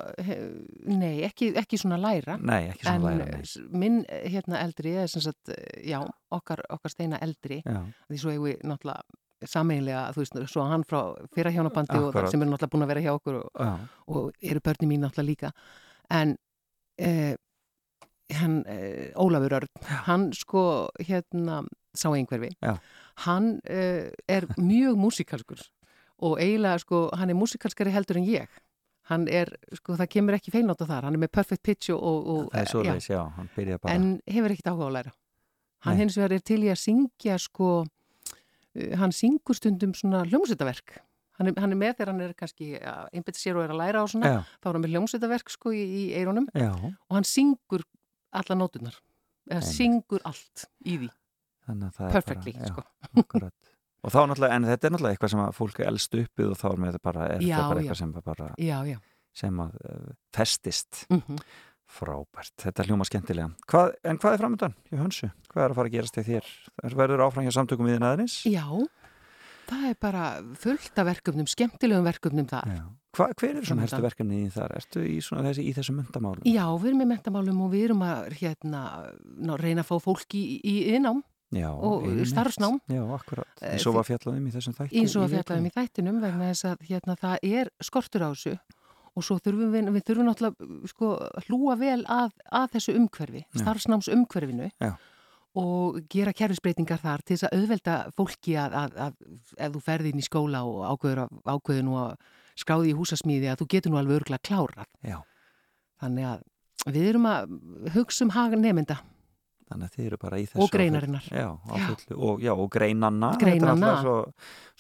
nei, ekki, ekki svona læra. Nei, ekki En svona læra nei. s- minn, hérna, eldri, er sem sagt, já, okkar, okkar steina eldri, Já, því svo eigum við náttúrulega sameinlega, þú veist, svo hann frá fyrra hjónabandi og það sem eru náttúrulega búin að vera hjá okkur og, já, og eru börni mín náttúrulega líka. En eh, hann, eh, Ólafur Örn, hann sko, hérna, sá einhverfi, Já. hann eh, er mjög músikalskur og eiginlega, sko, hann er músikalskari heldur en ég. Hann er, sko, það kemur ekki feilnátt á þar, hann er með perfect pitch og, og, það er já, svoleiðis, já, hann byrja bara en hefur ekkert áhuga að læra. Hann Nei. hins vegar er til í að syngja, sko, uh, hann syngur stundum svona hljómsveitaverk. Hann hann er með þegar hann er kannski að einbetta sér og er að læra á svona, Já, þá er hann með hljómsveitaverk, sko, í, í eironum já, og hann syngur alla nótunar eða syngur allt í því perfectly, bara, já, sko akkurat. Og þá náttúrulega, en þetta er náttúrulega eitthvað sem að fólk er elst uppið og þá er með þetta bara, er Já, bara já. eitthvað sem bara, já, já, sem að uh, festist mm frábært, þetta hljóma skemmtilega hvað, en hvað er framöndan hjá Hönsu? Hvað er að fara að gerast þér? Er verður áfram hjá samtökum við aðeins? já það er bara fullt af verkefnum skemmtilegum verkefnum þar Já. Hva, hver er svona helstu verkefni í þar? Ertu í, svona, þessi, í þessum myndamálum? já, við erum með mentamálum og við erum að hérna, ná, reyna að fá fólk í, í innám Já, og starfsnám. Já, akkurat. Eh, Eins og var fjallaðum í þessum þætti eins og að fjallaðum í þættinum vegna þess að hérna, það er skortur á þessu og svo þurfum við, við þurfum náttúrulega sko, hlúa vel að, að þessu umhverfi, Já. starfsnáms umhverfinu Já. og gera kerfisbreytingar þar til þess að auðvelda fólki að, að, að ef þú ferði inn í skóla og ákveður, að- ákveður nú að skráði í húsasmíði að þú getur nú alveg örgulega klárað. Já, Þannig að við erum að hugsa um hagan nefnda þannig að þið eru bara í þessu og greinarinnar. Já, á Já. fullu, og, já, og greinanna Greinanna. Svo,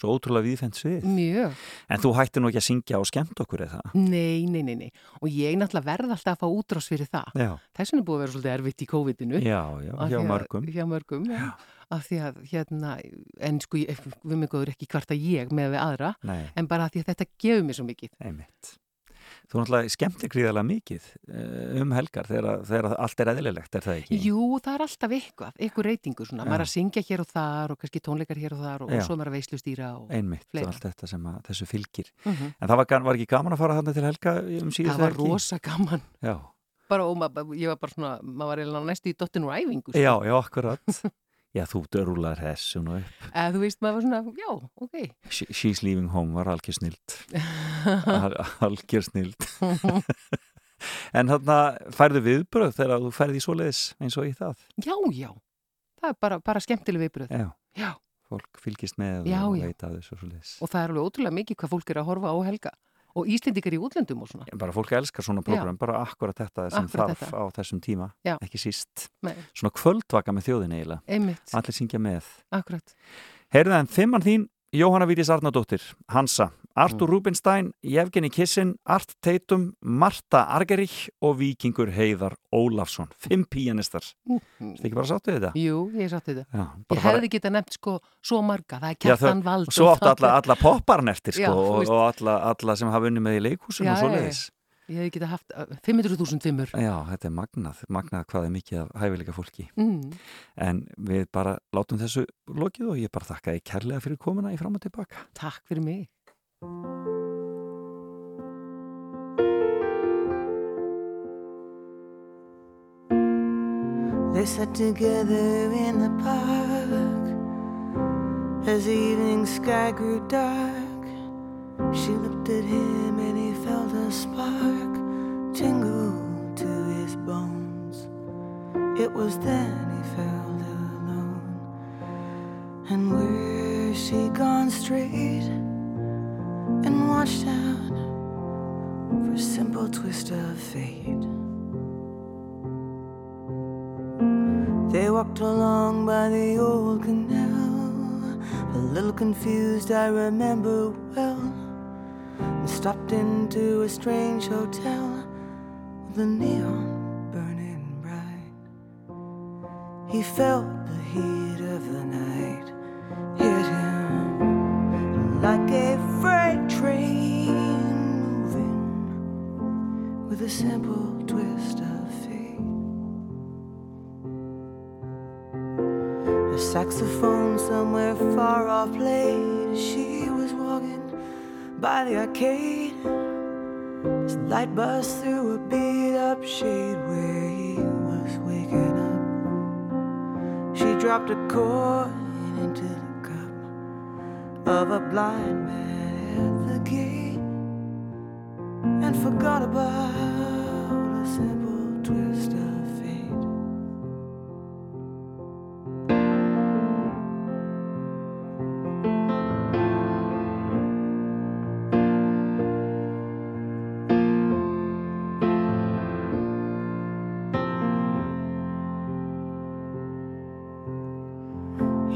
svo ótrúlega viðfend svið Mjög. En þú hættir nú ekki að syngja og skemmt okkur eða Nei, nei, nei, nei. Og ég náttúrulega verð alltaf að fá útrás fyrir það. Já, Þess vegna er búið að vera svolítið erfitt í COVID-inu. já, já, hjá að- mörgum hjá mörgum. Af því að hérna, en sko, við mig góður ekki hvart að ég með við aðra, Nei, en bara af því að þetta gefur mér svo mikið. einmitt Þú náttúrulega skemmtir gríðarlega mikið eh, um helgar þegar, þegar allt er eðlilegt, er það ekki? Jú, það er alltaf eitthvað, eitthvað reytingu svona, Já. maður er að syngja hér og þar og kannski tónleikar hér og þar og, og svo er maður að veislustýra og Einmitt Fleira. allt þetta sem að, þessu fylgir Mhm. En það var, var ekki gaman að fara þarna til helga um síðustu það var helgi? rosa gaman. Já, Bara, og maður, ég var bara svona, maður var eiginlega næstu í dottinu og æfingu. sko. já, já, akkurat Já, þú dörrúlar hessun og upp. Eða þú veist, maður var svona, já, ok. She- She's Leaving Home var algjör snild. Al- algjör snild. En þarna færðu viðbröð þegar þú færði í svoleiðis eins og í það? Já, já, það er bara, bara skemmtileg viðbröð. Já, Já, fólk fylgist með Já, og veit að þessu svoleiðis. Og það er alveg ótrúlega mikið hvað fólk er að horfa á helga og Íslendingar í útlöndum og svona. bara fólk elskar svona program, bara akkurat þetta sem Akkúrat þarf þetta. á þessum tíma Já. ekki síst, Nei, svona kvöldvaka með þjóðin eiginlega, allir syngja með akkurat. Heyrðu en fimmann þín, Jóhanna Vítis Arnardóttir Hansa, Artur Mm. Rubinstein Jefgeni Kissin, Art Teitum Marta Argerich og Víkingur Heiðar Ólafsson, fimm píanistar Mm. Þetta ekki bara sáttu þetta? Jú, ég satt þetta. Já, Ég hefði getað nefnt sko svo marga, það er Já, Kjartan Vald svo það- alla, alla popparn eftir sko, Já, þú og, veist. og alla, alla sem hafa unni með í leikhúsinu Já, og já, svoleiðis Ég hefði getað haft uh, 500.000 fimmur. Já, þetta er magnað, magnað hvað er mikið af hæfileika fólki Mm. en við bara látum þessu lokið og ég bara þakka þið kærlega fyrir komuna í fram og tilbaka Takk fyrir mig. They sat together in the park as the evening sky grew dark. She looked at him and he felt a spark tingle to his bones. It was then he felt alone. And where she gone straight and watched out for a simple twist of fate. They walked along by the old canal, a little confused, I remember well. And stopped into a strange hotel with a neon burning bright. He felt the heat of the night like a freight train moving with a simple twist of fate. A saxophone somewhere far off played. She was walking by the arcade. His light buzzed through a beat up shade where he was waking up. She dropped a coin into the of a blind man at the gate and forgot about a simple twist of fate.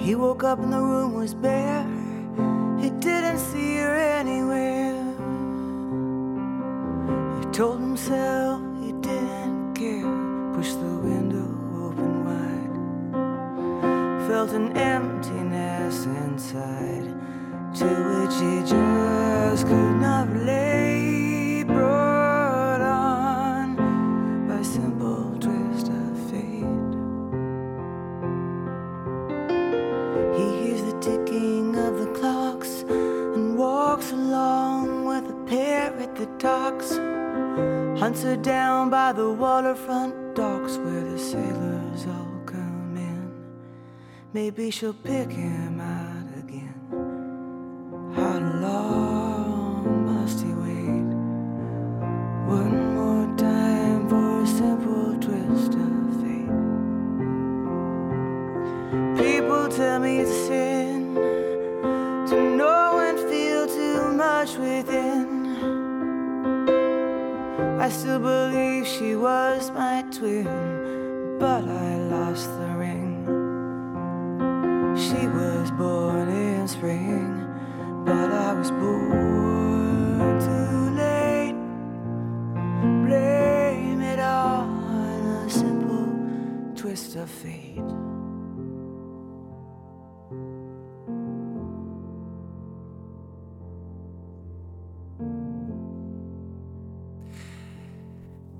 He woke up and the room was bare. Maybe she'll pick him out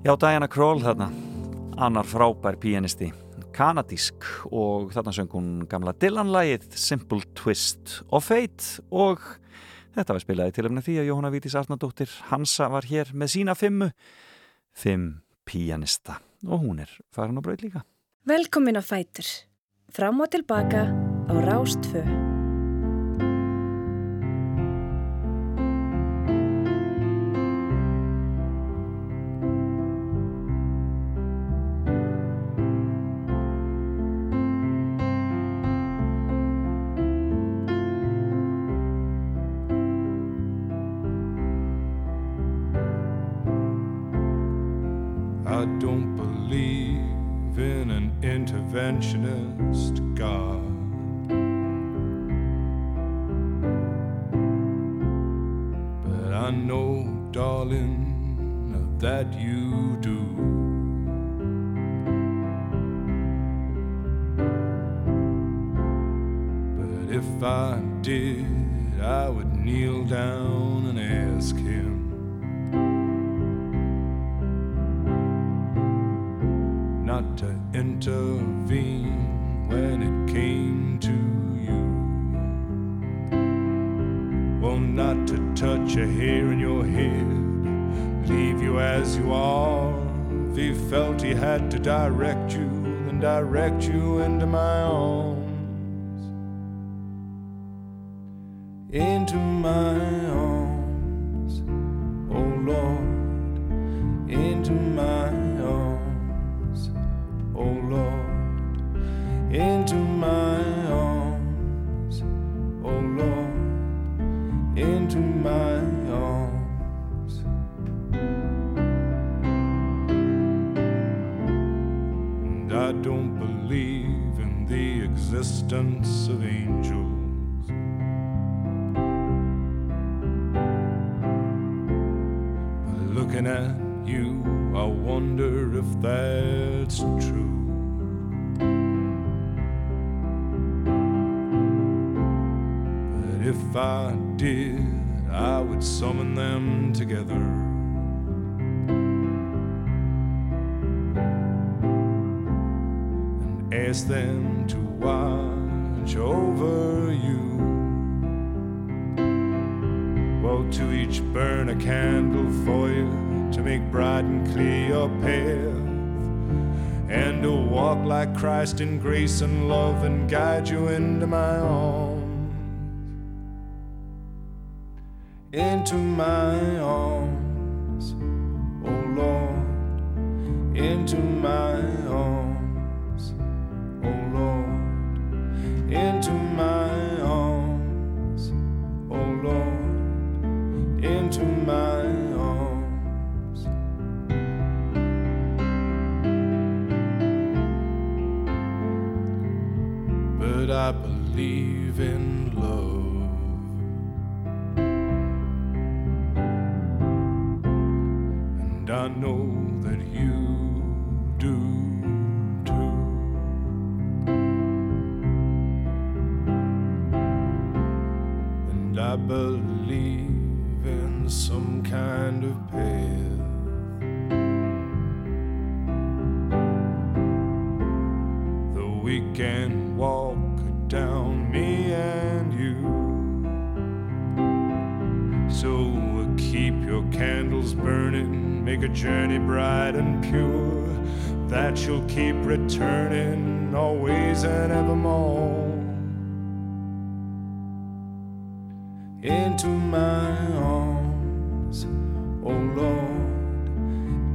Já, Diana Kroll þarna, annar frábær píanisti, kanadísk og þarna söng hún gamla Dylan-lægið Simple Twist of Fate og þetta var spilaði til efna því að Jóhanna Vítis Arnardóttir Hansa var hér með sína fimmu, fimm píanista og hún er farin á braut líka. Velkomin á Fætur. Fram og tilbaka á Rástfö. Interventionist God. But I know, darling, that you do. But if I did, I would kneel down and ask him. A hair in your head, leave you as you are. If he felt he had to direct you, then direct you into my arms. Into my guide you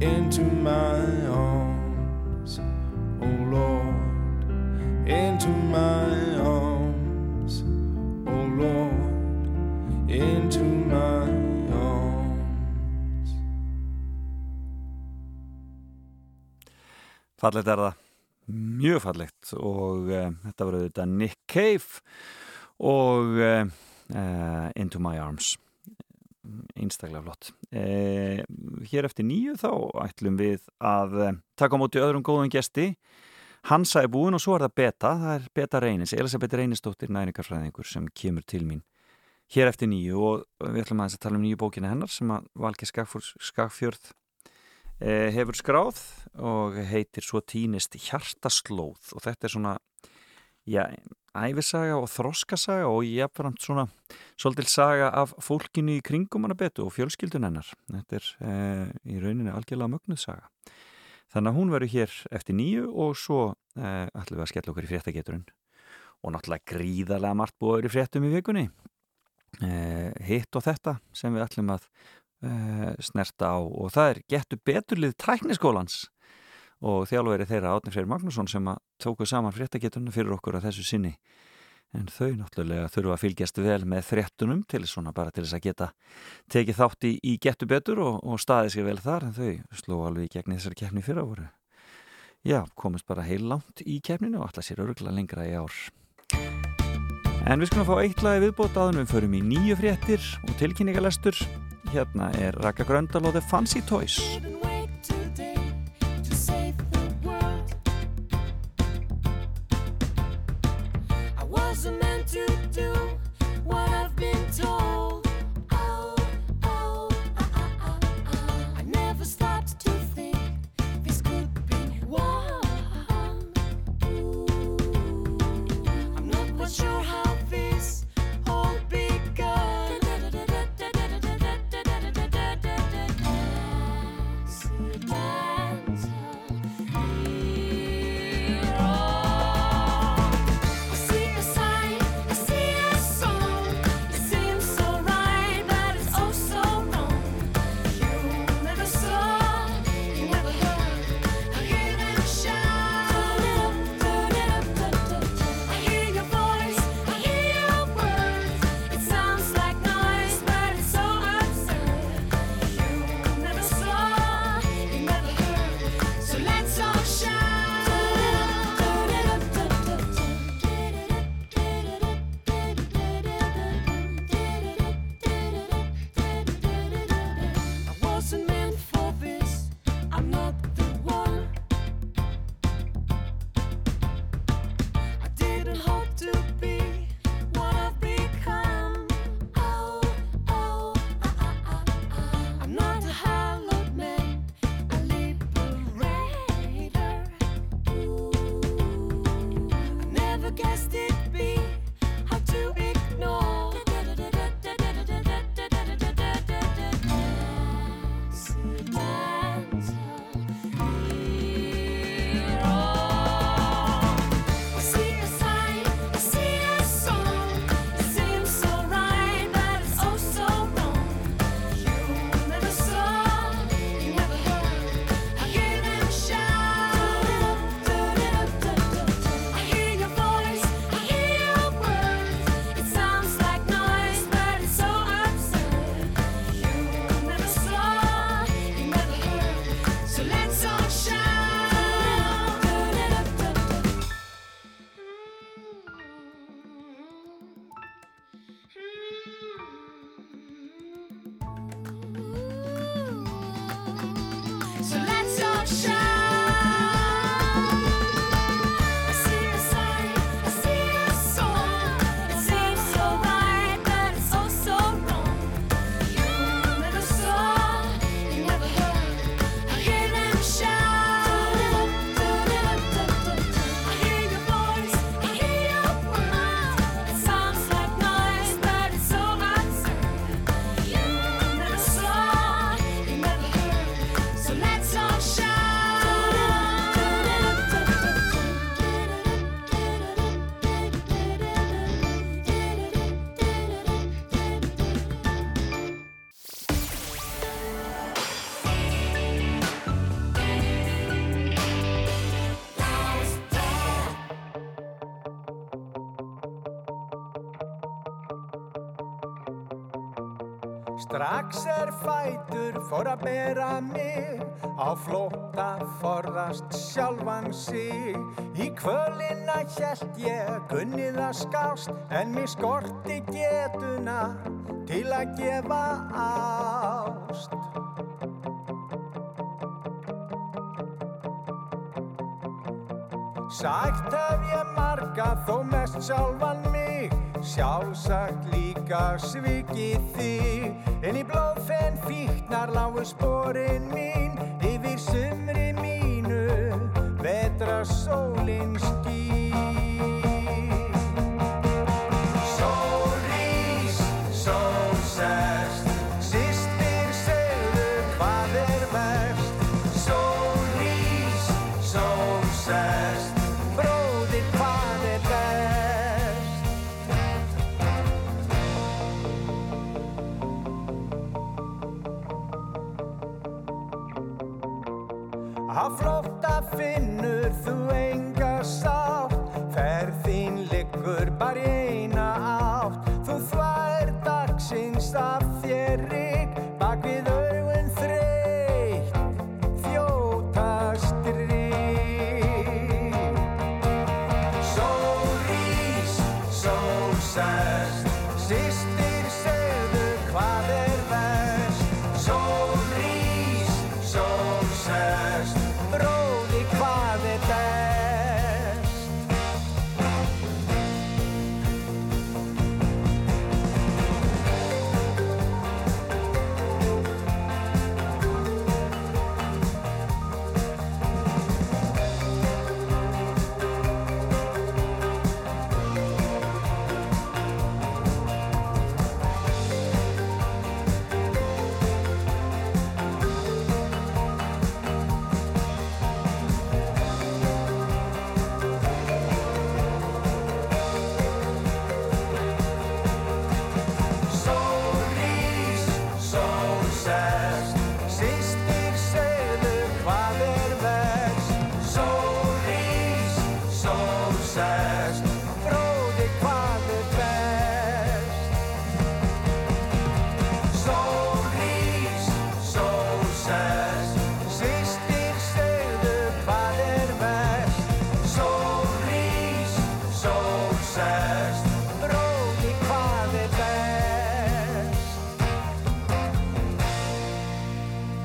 into my arms, oh Lord, into my arms, oh Lord, into my arms. Fallegt er það, mjög fallegt. Og uh, þetta var auðvitað Nick Cave. Og uh, uh, Into My Arms einstaklega flott. Uh, hér eftir nýju þá ætlum við að uh, taka á móti öðrum góðum gesti. Hansa er búin og svo er það Beta. Það er Beta Reynis, Elisabeth Reynisdóttir næringarfræðingur sem kemur til mín hér eftir nýju. Og við ætlum aðeins að tala um nýju bókina hennar sem að Valgi Skagfjörð eh, hefur skráð og heitir svo týnist hjartaslóð. Og þetta er svona já, æfisaga og þroskasaga og jafnframt svona svolítil saga af fólkinu í kringum hana betu og fjölskyldun hennar. Þetta er eh, í rauninni algjörlega mögnuð saga. Þannig að hún verður hér eftir nýju og svo eh, ætlum við að skella okkur í fréttageturinn. Og náttúrulega gríðarlega margt búið í fréttum í vikunni. Eh, hitt og þetta sem við ætlum að uh, snerta á. Og það er getur beturlið tækniskólans og þjálfveri þeirra Átni Freyr Magnússon sem að tóku saman fréttageturna fyrir okkur að þessu sinni. En þau náttúrulega þurfa að fylgjast vel með fréttunum til svona bara til þess að geta tekið þátt í, í getur betur og, og staðið sér vel þar en þau sló alveg í gegn þessari keppni fyrra voru. Já, komist bara heil langt í keppninu og alltaf sér örgulega lengra í ár. En við skulum fá eitt lagi viðbót aðunum við förum í nýju fréttir og tilkynningalestur Hérna er Raka Gröndal og The Fancy Toys fætur fór að bera mig á flótta forðast sjálfan sig. Í kvölina hjælt ég gunnið að skást en mér skorti getuna til að gefa ást. Sagt hef ég marga þó mest sjálfan mig Sjálfsagt líka svikið þig. En í blóðfenn fíknar lágu sporin mín Yfir sumri mínu. Vetra sólin skín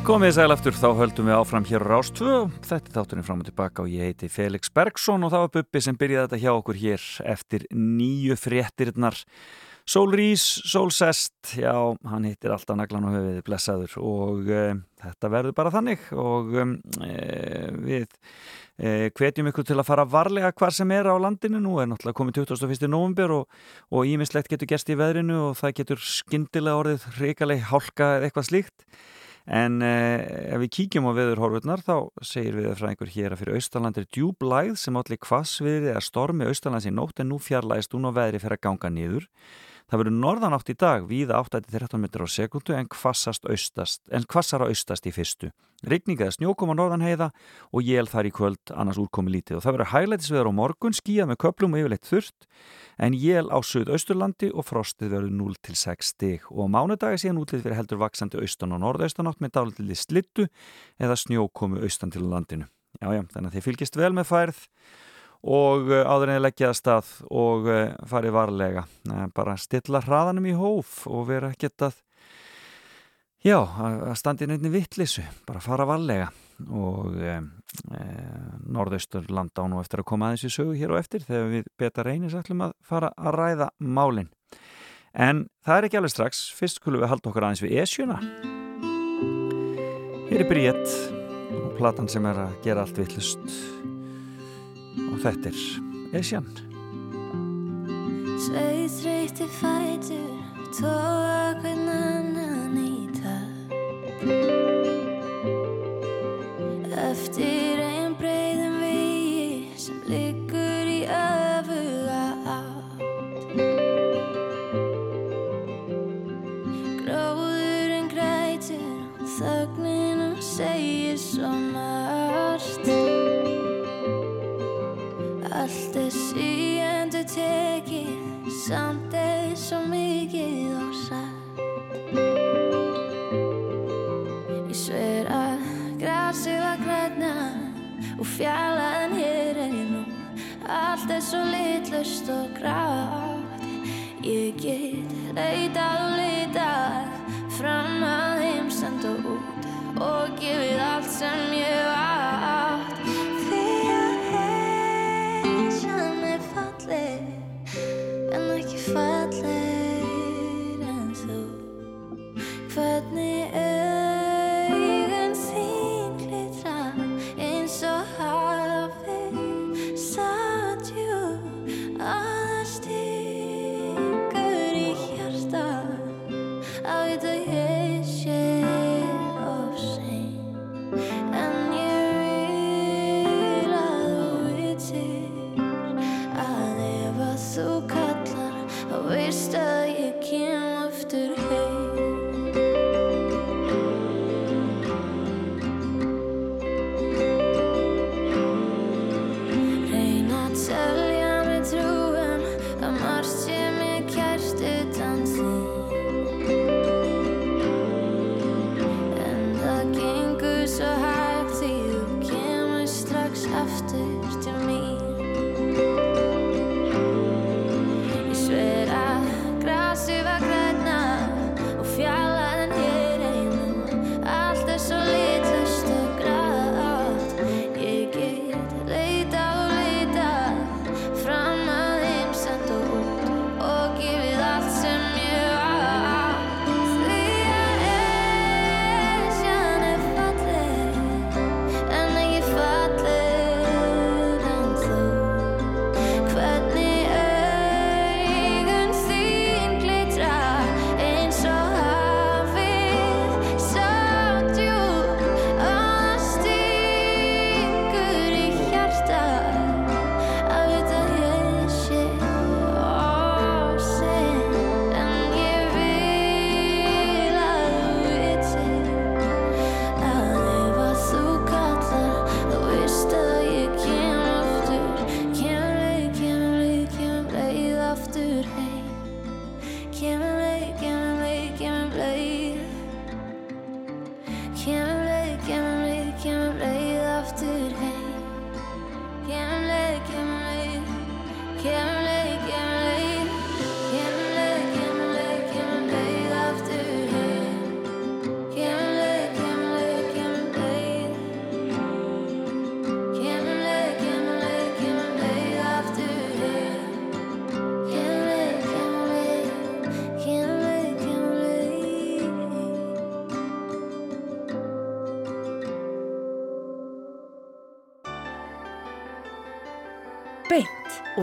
Komið sæl aftur, þá höldum við áfram hér á Rás 2. Þetta er þátturinn fram og tilbaka og ég heiti Felix Bergsson og það var Bubbi sem byrjaði þetta hjá okkur hér eftir nýju fréttirinnar. Sól Rís, Sól Sest, já, hann hittir alltaf naglan og höfuðið blessaður og e, þetta verður bara þannig og e, við e, hvetjum ykkur til að fara varlega hvar sem er á landinu. Nú er náttúrulega komið 21. november og, ímislegt getur gerst í veðrinu og það getur skyndilega orðið hrikaleg hálka eða eitthvað slíkt. En eh, ef við kíkjum á veðurhorfurnar þá segir við frá einhver hér að fyrir austaland er djúblæð sem allir kvassviðri eða stormi austalands í nótt en nú fjarlægist hún og veðri fyrir að ganga niður. Það verður norðan átt í dag, víða 8-13 metrar á sekundu en kvassast austast, en kvassara austast í fyrstu. Rigninga eða snjókoma norðan heiða og jél þar í kvöld annars úrkomi lítið og það verður hæglætisveður á morgun, skíða með köplum og yfirleitt þurft en jél á suðausturlandi og frostið verður 0-6 stig og á mánudagi síðan útlið fyrir heldur vaksandi austan og norðaustanátt með dálitið slittu eða snjókomu austan til landinu. Já, já, þannig að þið fylgist vel með færð og uh, áður en þið leggja að stað og uh, farið varlega. Uh, bara stilla hraðanum í hóf og vera ekkert að já, að inn einni vittlisu, bara fara varlega og e, e, norðaustur landa á nú eftir að koma aðeins í sögu hér og eftir þegar við beta reynis ætlum að fara að ræða málin. En það er ekki alveg strax, fyrst skulum við halda okkur aðeins við Esjuna. Hér er Bríett og platan sem er að gera allt vittlust og þetta er Esjan. Sveið þreyti fætur Tóa hvern annan í takt Eftir Samt er svo mikið á satt Ég sver að grasið var græna Og fjallaðan hér er ég nú Allt er svo litlust og grátt. Ég get leitað og leitað Fram að heimsand og út Og gefið allt sem ég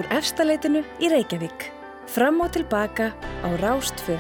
úr efstaleitinu í Reykjavík. Fram og tilbaka á Rástfjö.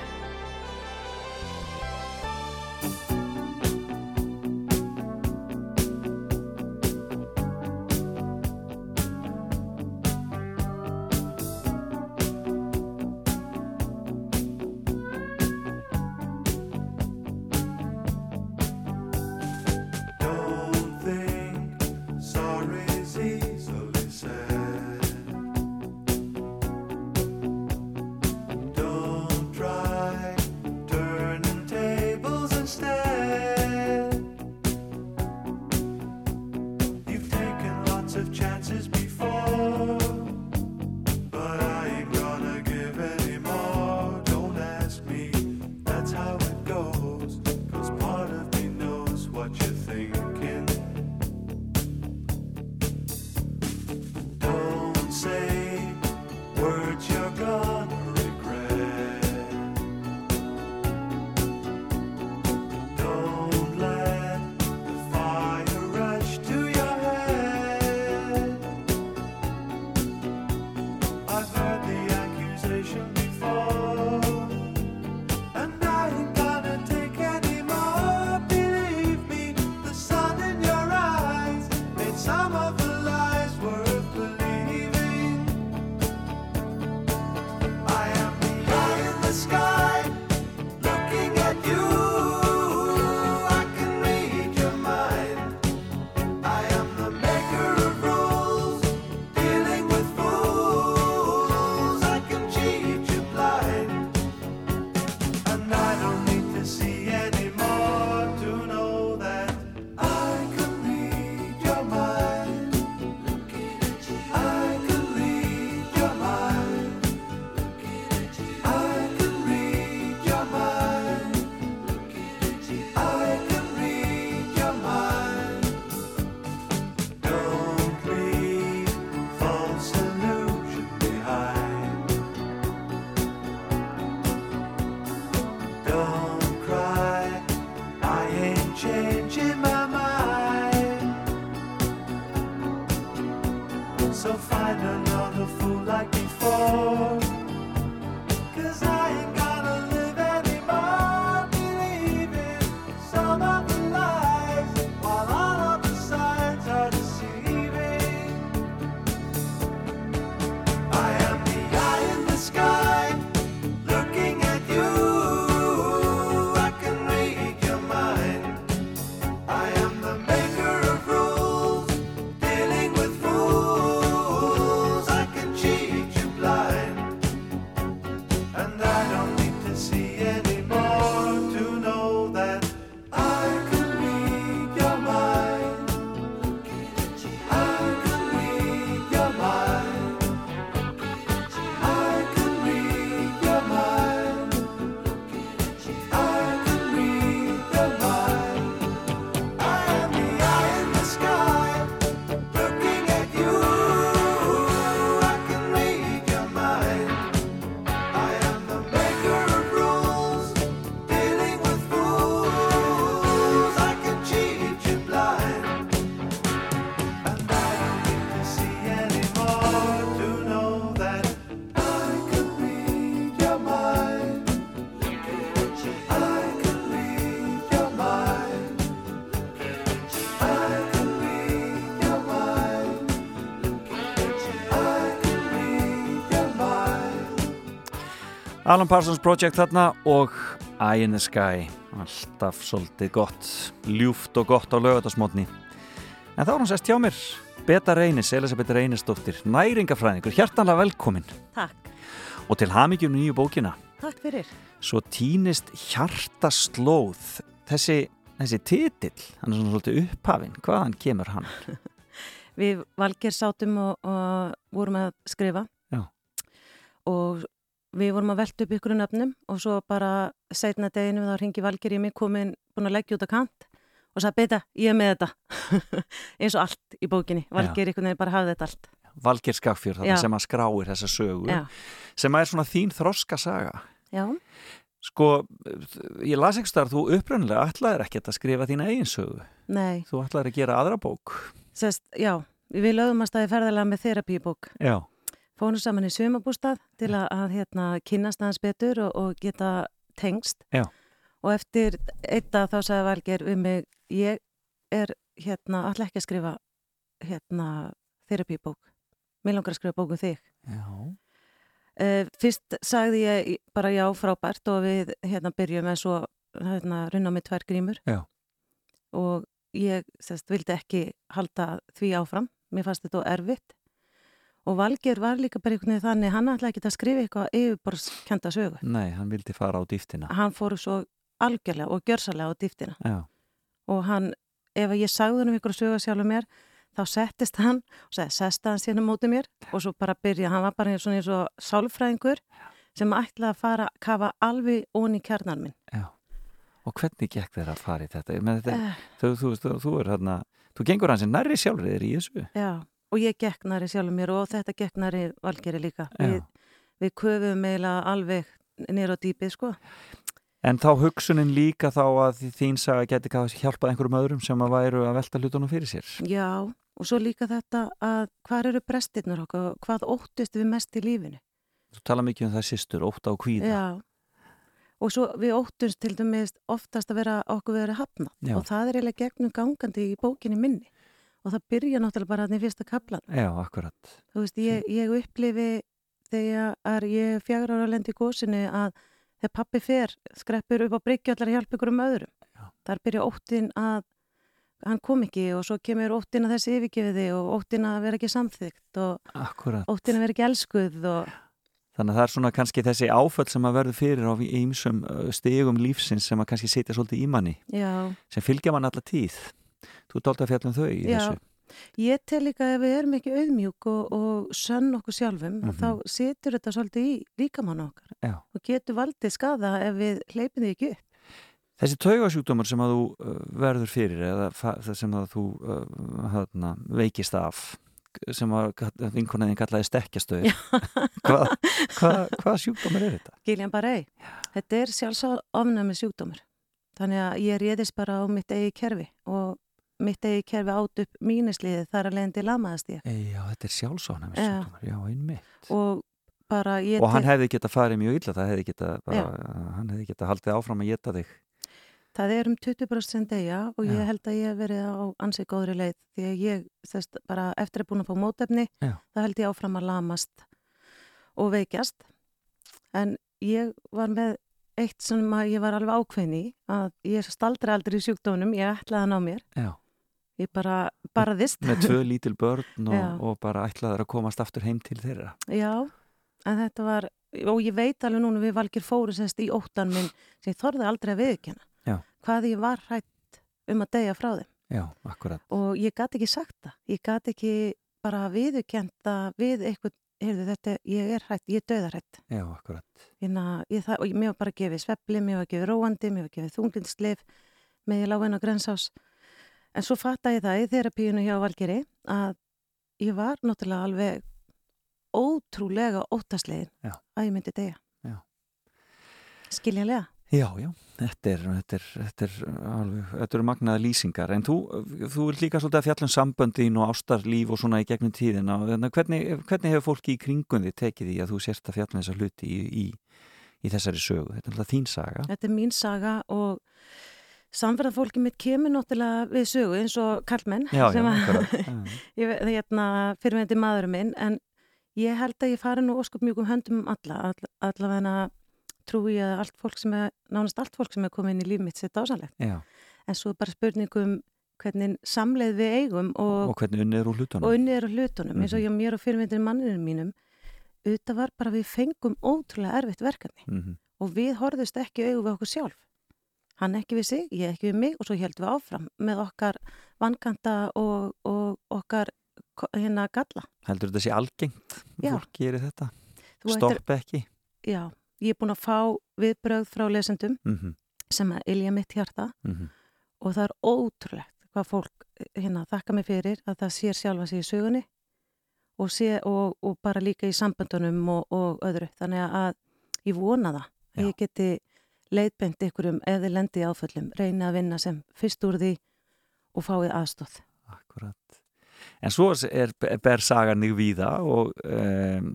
Alan Parsons Project þarna og Eye in the Sky. Alltaf svolítið gott ljúft og gott á lögatarsmotni en þá er hann sest hjá mér Beta Reynis, Elisabeth Reynisdóttir næringafræðingur, hjartanlega velkomin. Takk, og til hamingjum nýju bókina. Takk fyrir. svo týnist hjartaslóð. Þessi, þessi titill hann er svona svolítið upphafinn. Hvaðan kemur hann? Við Valger sátum og, og vorum að skrifa. Já. og við vorum að velta upp ykkur nöfnum og svo bara setna deginu þá ringi Valger í mig komin búin að leggja út að kant og sagði beita, ég er með þetta. Eins og allt í bókinni. Valger einhvern veginn bara hafði þetta allt. Valger Skagfjörð, þarna sem að skráir þessa sögu Já, sem er svona þín þroska saga já, sko, ég las ekki starf þú uppröndilega ætlaðir ekkert að skrifa þína eigin sögu. Nei. Þú ætlaðir að gera aðra bók. Sest, Já, við lögum að staði ferðalega með þerapíbók já, fórum saman í sumabústað til að, að hérna, kynast aðeins betur og, og geta tengst. Já. og eftir eitt að þá sagði Valger við mig ég er hérna alltaf ekki að skrifa hérna þerapíbók mér langar að skrifa bók um þig. Já. uh, fyrst sagði ég bara já frábært og við hérna byrjum með svo hérna runna með tvær grímur. Já. og ég sest, vildi ekki halda því áfram. Mér fannst þetta erfitt og Valger var líka bara einhvern veginn þannig hann ætlaði ekki að skrifa eitthvað yfirborskenda sögu. Nei, hann vildi fara á dýftina hann fór svo algjörlega og gjörsalega á dýftina já, og hann, ef ég sagði hann um ykkur sögu sjálfur mér þá settist hann og sagði, sesta hann síðan mótið mér. Og svo bara byrja, hann var bara eins og sálfræðingur sem ætlaði að fara að kafa alveg ón í kjarnar minn. Já. Og hvernig gekk þér að fara í þetta, þetta uh, þú, þú, þú, þú er þarna þú gengur hans nærri sjálfur þér í þessu. Já, og ég gekk næri sjálfur mér og þetta gekk næri valgeri líka við, við köfum eiginlega alveg nýra á dýpið sko. En þá hugsunin líka þá að þín saga geti hjálpað einhverjum öðrum sem að væru að velta hlutunum fyrir sér? Já, og svo líka þetta að hvað eru brestirnur okkur, hvað óttist við mest í lífinu? Þú tala mikið um það sýstur, ótta og kvíða. Já, og svo við óttumst til dæmis oftast að vera okkur verið hafna Já. og það er eiginlega gegnum gangandi í bókinni minni og það byrja náttúrulega bara þannig í fyrsta kaplan. já, akkurat Þú veist, ég, ég upplifi þegar ég fjagra ára lendi í gósinu að þegar pappi fer, skreppur upp á bryggju allar að hjálpa ykkur um öðrum. Já. Þar byrja óttin að hann kom ekki og svo kemur óttin að þessi yfirgefiði og óttin að vera ekki samþygt og akkurat óttin að vera ekki elskuð og Þannig að það er svona kannski þessi áföll sem að verður fyrir á ýmsum uh, stigum lífsins sem að kannski setja svolítið í manni já, sem fylgja mann alla tíð. Þú dálta að fjalla um þau í Já. þessu. Ég tel líka að ef við erum ekki auðmjúk og, og sönn okkur sjálfum Mhm. þá setur þetta svolítið í líkamann okkar Já. og getur valdið skada ef við hleypum því ekki upp. Þessi taugasjúkdómar sem að þú uh, verður fyrir eða það sem að þú uh, hana, veikist af sem að vinkonaðin kallaði stekkjastöður. hvað hva, hva sjúkdómar er þetta? Giljan Barrey, þetta er sjálfsofnæmi sjúkdómur. Þannig að ég réðist bara á mitt eigi kerfi og mitt eigi kerfi át upp mínisliðið þar að leiðandi lamaðast ég. Já, þetta er sjálfsónæmis Já. sjúkdómar. Já, einmitt. Og Og hann hefði getað farið mjög illa, það hefði getað, bara, hann hefði getað haldið áfram að geta þig. Það er um 20% degja og ég Já. held að ég hef verið á ansið góðri leið því að ég, þess, bara eftir að búin að fá mótefni, það held ég áfram að lamast og veikjast. En ég var með eitt sem að ég var alveg ákveðin í, að ég staldri aldrei í sjúkdónum, ég ætlaði hann á mér. Já. Ég bara barðist. Með tvö lítil börn og, og bara ætlaður að komast aftur heim til þeirra. Já, en þetta var, og ég veit alveg núna við valgir fóru semst í óttan minn sem ég þorði aldrei að viðkjanna. Já. Hvað ég var hrætt um að deyja frá þeim. Já, og ég gæti ekki sagt það ég gæti ekki bara viðurkenda við eitthvað, heyrðu þetta ég er hrætt, ég er döðarhætt Já, akkurat. ég, það, og ég, mér var bara gefið svepli, mér var gefið róandi mér var gefið þunglindslif með ég lág inn á grensás en svo fatta ég það í þerapíunu hjá Valgeri að ég var náttúrulega alveg ótrúlega óttaslegin Já. að ég myndi deyja. Já. skiljanlega. Já, já, þetta er, þetta er, þetta er alveg, þetta eru magnaða lýsingar. En þú, þú er líka svolítið að fjalla um samböndin og ástarlíf og svona í gegnum tíðina. Þannig, hvernig, hvernig hefur fólki í kringum þið tekið því að þú sérst að fjalla um þessa hluti í, í, í þessari sögu, þetta er alltaf þín saga. Þetta er mín saga og samferðarfólki mitt kemur náttúrulega við sögu eins og kallmenn Já, sem að- ég hérna fyrirvendi maðurinn minn en ég held að ég fari nú óskup mjög um höndum um alla all, allavega trúi ég að allt fólk sem er, nánast allt fólk sem er komið inn í líf mitt sér dásanlegt. En svo bara spurningum hvernig samleið við eigum og, Og hvernig unnið er úr hlutunum? og unnið er á hlutunum, eins og Mhm. ég mér og fyrirmyndir manninu mínum, auðvitað var bara við fengum ótrúlega erfitt verkefni Mhm. og við horfðust ekki augu við okkur sjálf. Hann ekki við sig, ég ekki við mig og svo heldum við áfram með okkar vankanta og, og okkar hérna galla. Heldur þetta sé algengt? Já. Fólk gerir þetta? Þú ættir- Stopp ekki? Já, ég er búin að fá viðbröð frá lesendum Mhm. sem að ilja mitt hjarta Mhm. og það er ótrúlegt hvað fólk hérna þakka mig fyrir að það sér sjálfa sig í sögunni og, sé, og, og bara líka í samböndunum og, og öðru. Þannig að ég vona það að Já. ég geti leiðbend ykkurum þið lendi í áföllum, reyna að vinna sem fyrst úr því og fáið aðstóð. Akkurat. En svo er, ber sagan þig víða og, um,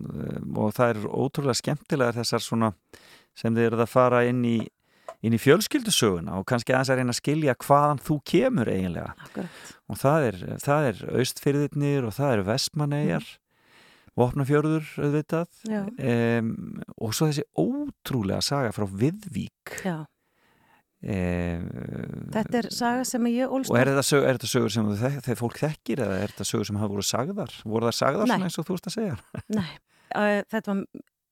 og það er ótrúlega skemmtilega þessar svona sem þið eruð að fara inn í, inn í fjölskyldusöguna og kannski aðeins að reyna að skilja hvaðan þú kemur eiginlega. Akkurat. Og það er, það er austfyrðirnir og það eru vestmanneigjar, vopnafjörður auðvitað Já. um, og svo þessi ótrúlega saga frá Viðvík. Já, Um, þetta er saga sem ég Og er þetta, sög, er þetta sögur sem þek, þeir fólk þekkir eða er þetta sögur sem hafa voru sagðar? Voru það sagðar svona eins og þú veist að segja? Nei, uh, þetta var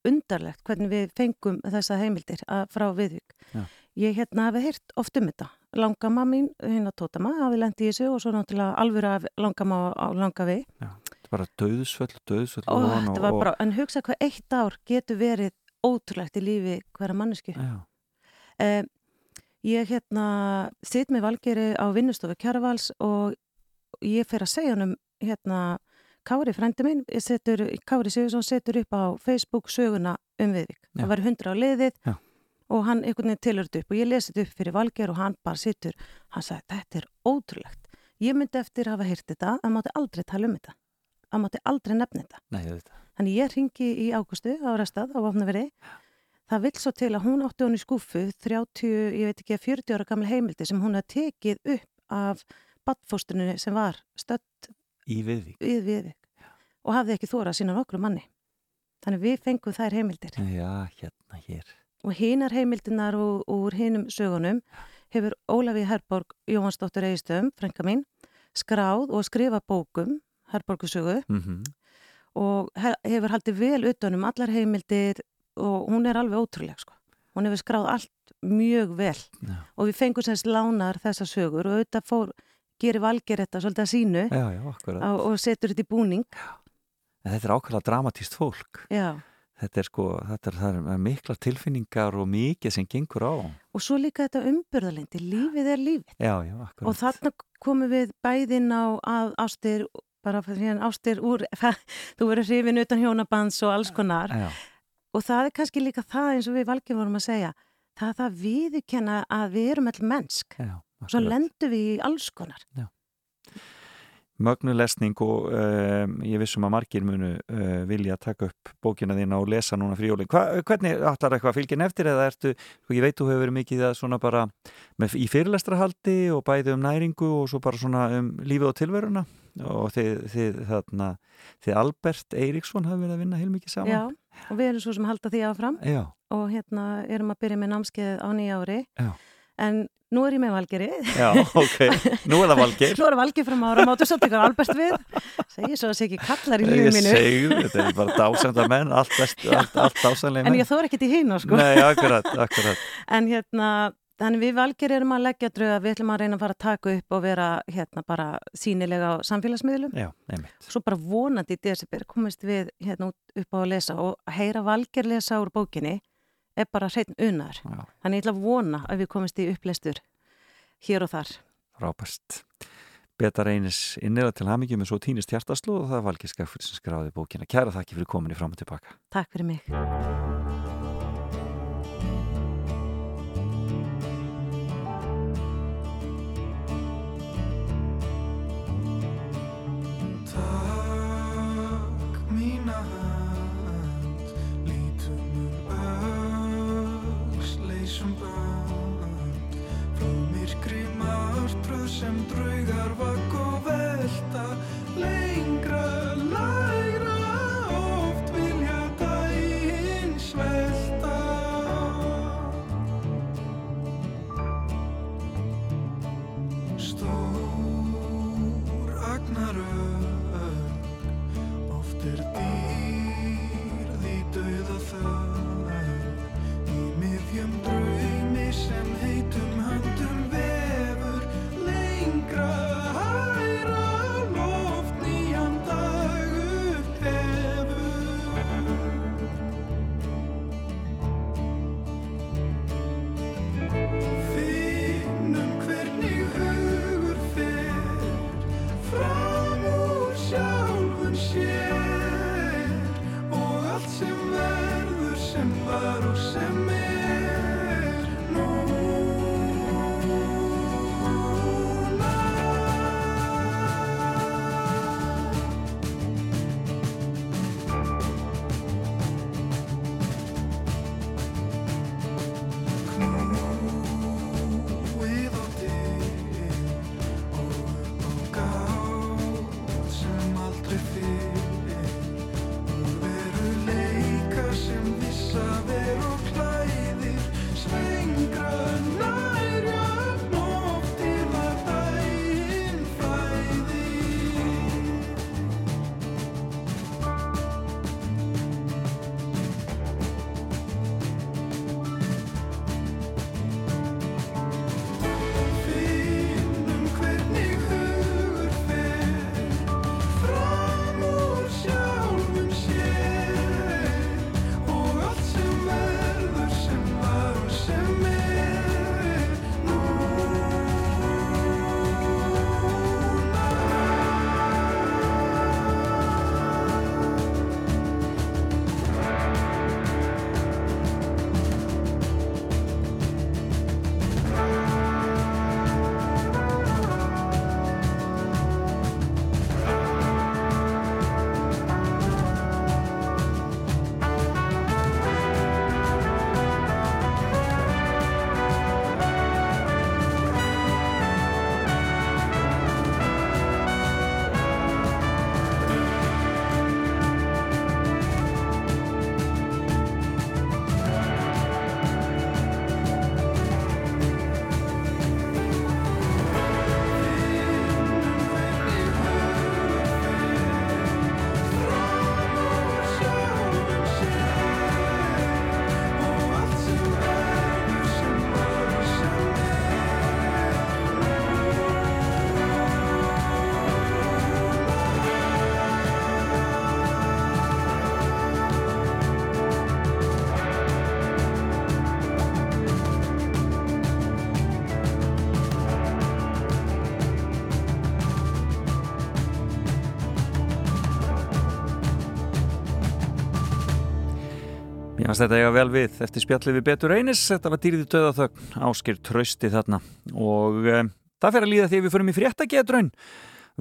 undarlegt hvernig við fengum þessa heimildir að, frá Viðvík. Já. Ég hérna hafi heyrt oft um þetta. Langama mín, hérna Tótama, hafi lendi í þessu og svo náttúrulega alvöru af Langama á Langavi. Þetta bara döðsvöll, döðsvöll Og ofan þetta var bara, en hugsa hvað eitt ár getur verið ótrúlegt í lífi hverja mannesku. Já, Um, ég hérna sitt með Valgeri á vinnustofu Kjarvals og ég fer að segja hann um hérna Kári frendi minn, setur, Kári Sigursson setur upp á Facebook söguna um Viðvík. Já. Það var hundra á liðið Já. og hann einhvern veginn tilur þetta upp og ég lesi þetta upp fyrir Valger og hann bara situr, hann sagði þetta er ótrúlegt. Ég myndi eftir að hafa heyrt þetta, að mátti aldrei tala um þetta. Að mátti aldrei nefna þetta. nei, þetta. Þannig ég ringi í águstu á restað á Vopnaveri. Það vill svo til að hún átti hún í skúfu 30, ég veit ekki, 40 ára gamla heimildi sem hún hafði tekið upp af badfóstunni sem var stödd Í Viðvík. við viðvik og hafði ekki þóra sína nokkru manni. Þannig við fengum þær heimildir. Já, hérna, hér. Og hinar heimildinar úr, úr hinum sögunum hefur Ólafi Herborg Jóhansdóttur Eistöðum, frænka mín, skráð og skrifa bókum, Herborgusögu, Mm og he hefur haldið vel utanum allar heimildir og hún er alveg ótrúleg sko. Hún hefur skráð allt mjög vel Já. og við fengum semst lánar þessar sögur og auðvitað fór, gerir valger þetta svolítið að sínu Já, já, og setur þetta í búning. Þetta er ákveðlega dramatíst fólk. Já. Þetta er sko, þetta er, það er mikla tilfinningar og mikið sem gengur á. Og svo líka þetta umburðalindi, lífið er lífið. Já, já, akkurat. Og þarna komum við bæðinn á að ástir, bara fyrir ástir úr, þú verður hrifin utan hjónabands og alls konar. Já, Og það er kannski líka það eins og við valgjum vorum að segja, það er það viðurkenna að við erum all mennsk. já, Og svo lendum við í alls konar. mögnu lesning og um, ég vissum að margir munu uh, vilja taka upp bókina þína og lesa núna frí jólin. Hva, hvernig áttar eitthvað fylgin eftir eða ertu, sko, ég veit þú hefur verið mikið að svona bara með, í fyrirlestrahaldi og bæði um næringu og svo bara svona um lífið og tilveruna og þið, þið, þarna, þið Albert Eiríksson hafi verið að vinna heilmikið saman. Já, og við erum svo sem halda því áfram Já, og hérna erum að byrja með námskeið á nýja ári. Já. En nú er ég með valgeri. já, ok. Nú er það Valgeir. Nú er valgeri fram ára, máttu samt ykkur Albert við. Segir svo að sé ekki kallar í lífið Ég mínu. segi, þetta er bara dásenda menn, allt, allt, allt dásanlega En menn. ég þóra ekkert í hínu, sko. Nei, akkurat, akkurat. En hérna, þannig við valgeri erum að leggja drauga, við ætlum að reyna að fara að taka upp og vera hérna bara sínilega á samfélagsmiðlum. Já, nefnitt. Svo bara vonandi í desember komist við hérna upp á að lesa og að heyra valger lesa úr bókinni er bara hreitn unar. Já. Þannig ég ætla að vona að við komist í upplestur hér og þar. Rápast. Beta reynis innlega til hamingjum með svo týnist hjartaslóð og það er Valgeir Skafur sem skráði bókina. Kæra þakki fyrir komin í fram og tilbaka. Takk fyrir mig. Sem draugar Mér finnst þetta eiga vel við eftir spjallið við Betur Einis, þetta var dýrði döðaþögn, áskir trösti þarna. Og e, það fer að líða því við förum í fréttagetraun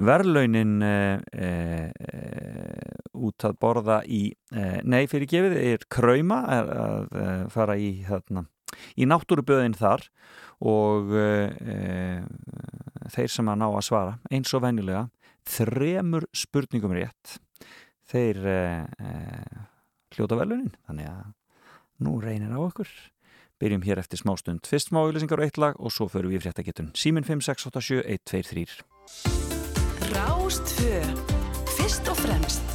verðlaunin e, e, út að borða í, nei fyrir gefið er krauma að, að fara í, þarna, í náttúruböðin þar. Og þeir sem að ná að svara eins og venjulega þremur spurningum rétt. Þeir hljóta velunin þannig að nú reynir á okkur. Byrjum hér eftir smá stund fyrst smá auðlýsingar og eitt lag og svo förum við í fréttagetun Símin 5687 123 Rástfö Fyrst og fremst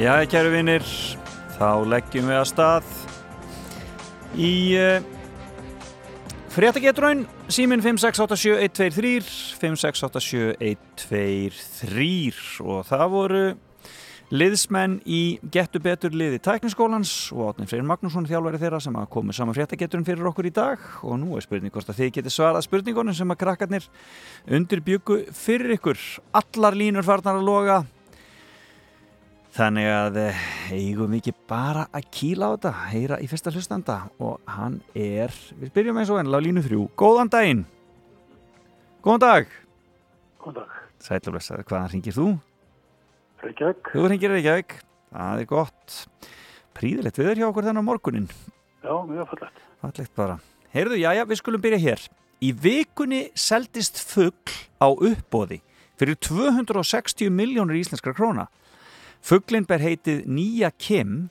Já, kæru vinnir, þá leggjum við að stað í uh, fréttagetraun, síminn 5687123, 5687123 og það voru liðsmenn í Gettu betur liði tækniskólans og Átnin Freyr Magnússon þjálfæri þeirra sem að komu saman fréttagetrun fyrir okkur í dag. Og nú er spurning hvort að þið geti svarað spurningunum sem að krakkarnir undirbyggu fyrir ykkur. Allar línur farnar að loga Þannig að eh, eigum við ekki bara að kýla á þetta, heyra í fyrsta hlustanda og hann er, við byrjum eins og ennilega á línu þrjú. Góðan daginn! Góðan dag! Góðan dag. Sætla blessaður, hvaðan ringir þú? Reykjavík. Þú ringir Reykjavík, það er gott. Príðilegt viður hjá okkur þennan á morgunin. Já, mjög fallegt. Fallegt bara. Heyrðu, jájá, við skulum byrja hér. Í vikunni seldist fugg á uppbóði fyrir 260 miljónur íslenskra króna. Fugglinn ber heitið Nýja Kim,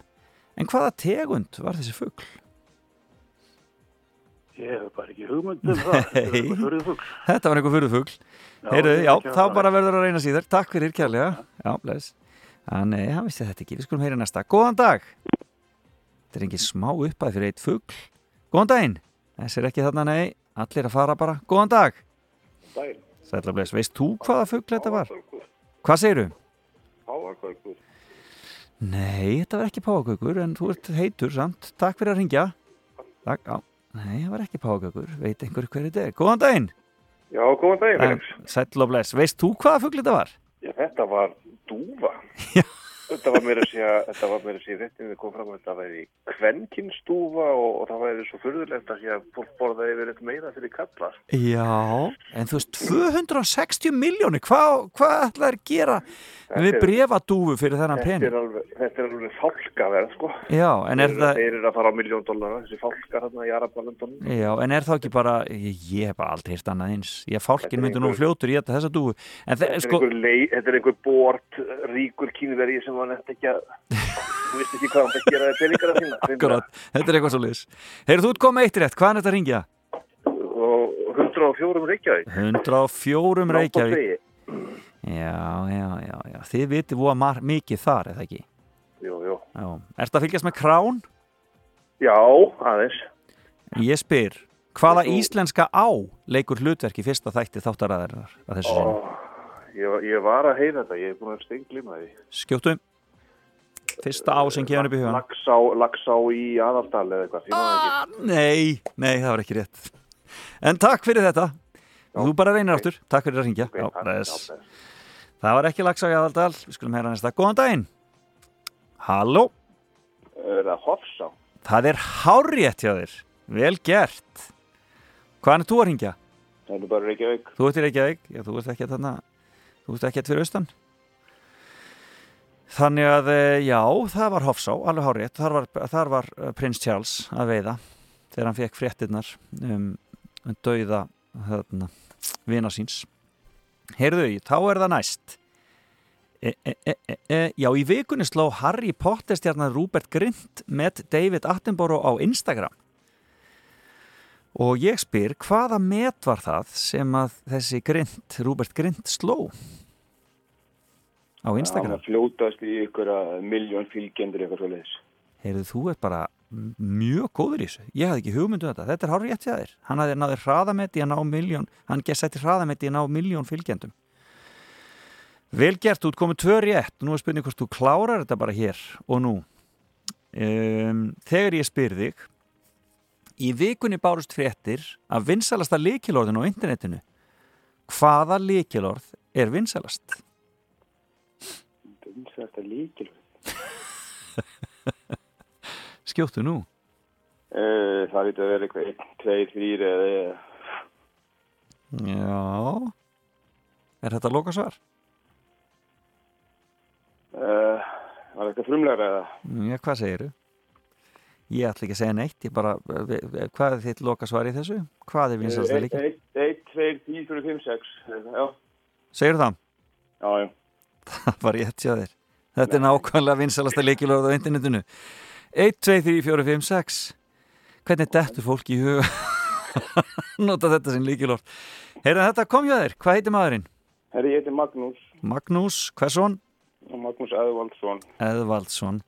en hvaða tegund var þessi fuggl? Ég hef bara ekki hugmynd um það. Þetta var einhver fyrir fugl. Já, Heyrðu, já, þá bara verður að reyna síðar. Takk fyrir kærlega. Já, bless. Nei, hann vissi þetta ekki. Við skulum heyra næsta. Góðan dag. Þetta er engin smá uppæð fyrir eitt fugl. Góðan daginn. Þessi er ekki þarna, nei. Allir að fara bara. Góðan dag. Sætla bless. Veist þú hvaða fugl þetta var? Hvað segirðu? Páagaukur. Nei, þetta var ekki páagaukur, en þú ert heitur samt. Takk fyrir að ringja. Takk, já. Nei, það var ekki páagaukur. Veit einhver hver þetta er? Góðan daginn. Já, góðan daginn, Felix. Sætla bless. Veist þú hvaða fugl þetta var? Já, þetta var dúfa. Þetta var meira að segja, þetta var meira að segja réttin við komum fram að þetta væri kvenkinsdúfa og, og það væri svo furðulegt að fólk borðaði yfir eitthvað meira fyrir kallar. Já, en þú veist, 260 miljónir, hvað hva ætlaði að gera Þetta við brefadúfu fyrir þennan pening? þetta er alveg fálkaverð, sko. Já, en er það, Þeir eru að fara á miljón dollara, þessi fálkar hérna í Arabalundunum. já, en er það ekki bara, ég, hef bara aldrei hýrt annað eins, ég fálkin myndi nú fljótur í þetta þessa dúfu, Þetta er þetta er sem var nefnt ekki að, þú veist ekki hvað hann fætt gera þeir peningara sína. akkurat, þetta er eitthvað svo liðs. Heyrðu, þú ert komið eitt rétt, hvað er þetta að ringja? Og 104 Reykjavík. 104 Reykjavík. Já, já, já, já, þið vitið voða mikið þar, eða ekki? Jú, jú. Já, ertu að fylgjast með krán? Já, aðeins. Ég spyr, hvaða Þú- íslenska á leikur hlutverk í fyrsta þætti þáttaræðarinnar að þessu sinni? Ég, ég var að heyra þetta, ég er búin að stenglima því. Skjóttu Fyrsta á sem kemur upp í hugan Laxá, Laxá í aðaldal eða eitthvað, ekki. Nei, nei, það var ekki rétt. En takk fyrir þetta. Þú bara reynir aftur, takk fyrir að ringja Ok, Já, já. Það var ekki lags á Jæðaldal Við skulum heyra næsta, góðan daginn. Halló, Er það Hofsá? það er hárrétt hjá þér. Vel gert. Hvaðan er þú að ringja? Það er bara Reykjavík. Þú ert í Reykjavík, já, þú ert ekki að þarna. Þú ert ekki að fyrir austan Þannig að, eh, já, það var Hofsá, alveg hárrétt. Þar var, þar var eh, prins Charles að veiða Þegar hann fekk fréttinnar um, dauða þarna, vina síns. Heyrðu, þá er það næst. E, e, e, e, e, Já, í vikunni sló Harry Potter stjarnar Rupert Grint með David Attenborough á Instagram. Og ég spyr hvaða met var það sem að þessi Grint, Rúbert Grint sló á Instagram Það fljótast í ykkur að miljón fylgjendur eitthvað svo leiðis. Heyrðu, þú ert bara mjög góður í þessu. Ég hafði ekki hugmyndu þetta. Þetta er hárið rétt hjá þér. Hann hafði náði hraðametti að ná miljón, hann gett sætti hraðametti að ná miljón fylgjendum. Vel gert, þú ert komið tvö rétt. Nú er spurning hvort þú klárar þetta bara hér og nú. Um, þegar ég spyr þig, í vikunni bárust fréttir af vinsalasta líkilorðin á internetinu. Hvaða líkilorð er vinsalast? Það er þetta líkil. Skjóttu nú. Uh, það getur að vera eitthvað 1, 2, 3 eða Já. Er þetta lokasvar? uh, var eitthvað frumlegra eða Já, hvað segirðu? Ég ætla ekki að segja neitt, ég bara, hvað er þitt lokasvar í þessu? Hvað er vinsalasta Eh, líka? 1, 2, 3, 4, 5, 6 Já, Segirðu það? já, já. Það var ég að tjá þér. Þetta er nákvæmlega vinsalasta leikilorð á internetinu. 1, 2, 3, 4, 5, 6. Hvernig dettur fólk í huga? Nota þetta sem leikilorð. Heyrðu þetta kom hjá þér, hvað heitir maðurinn? Herri, ég heiti Magnús Magnús, hversson? Magnús Eðvaldsson Eðvaldsson.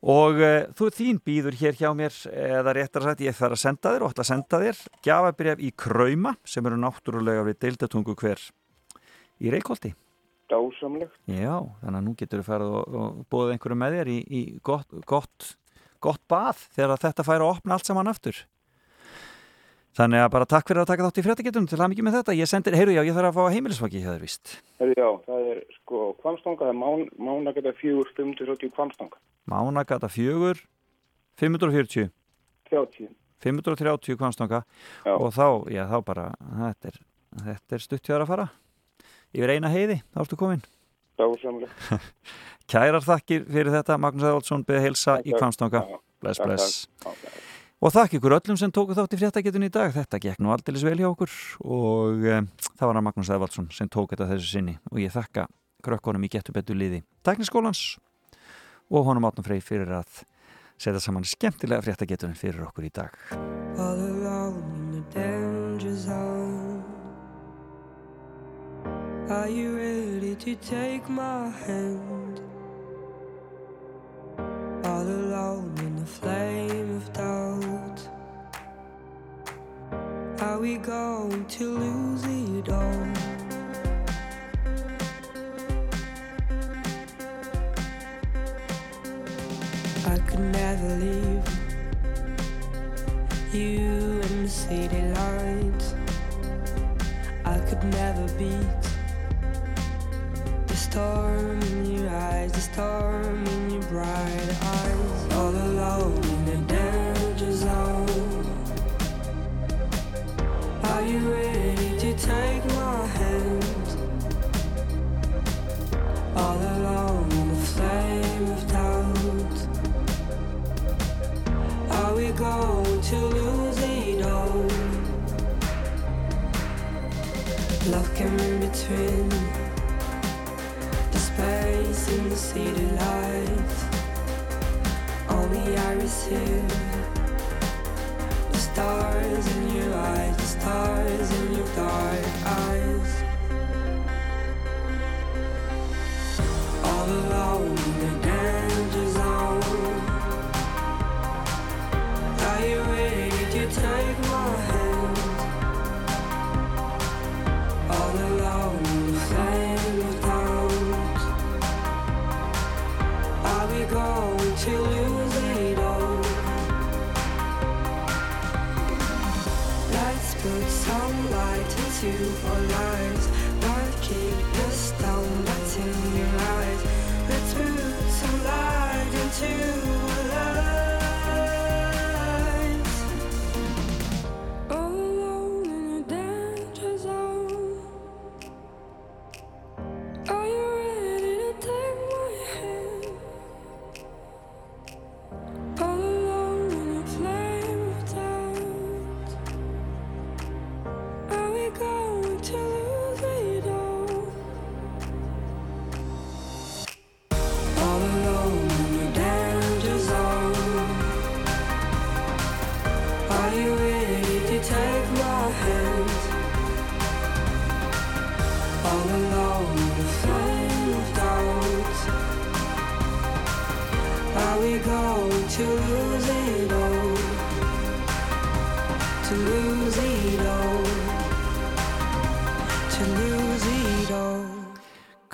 Og uh, þú þín býður hér hjá mér, eða réttar sagt, ég þarf að senda þér og ætla að senda þér gjafabref í Krauma sem eru náttúrulega við deildatungu hver í Reykjóldi. Dásamlegt Já, þannig að nú getur þú farið og, og búið einhverju með þér í, í gott, gott, gott bað þegar þetta fær að opna allt saman aftur. Þannig að bara takk fyrir að taka þátt í fréttagetum til að mikið með þetta. Ég sendir, heyrðu já, ég þarf að fá heimilisvaki hjá þér víst. Herri, já, það er sko kvamstanga, það er mán, mánagata 4, 580 kvamstanga Mánagata 4, 540, 30 530 kvanstanga Já. og þá, já þá bara, þetta er, þetta er stutt hjá þér að fara. Yfir eina heiði, þá ertu komin. Kærar þakkir fyrir þetta, Magnús Eðvaldsson, beðið heilsa í. Já, Bless, takk, bless. Og þakk ykkur öllum sem tóku þátt í fréttagetun í dag. Þetta gekk nú aldeilis vel hjá okkur og e, það var hann Magnús Eðvaldsson sem tók þetta þessu sinni og ég þakka krökkunum í getur betur liði Tækniskólans og honum Átnum Frey fyrir að setja saman skemmtilega fréttagetunum fyrir okkur í dag. Are you ready to take my hand? All alone in the flame of doubt. Are we going to lose it all? star to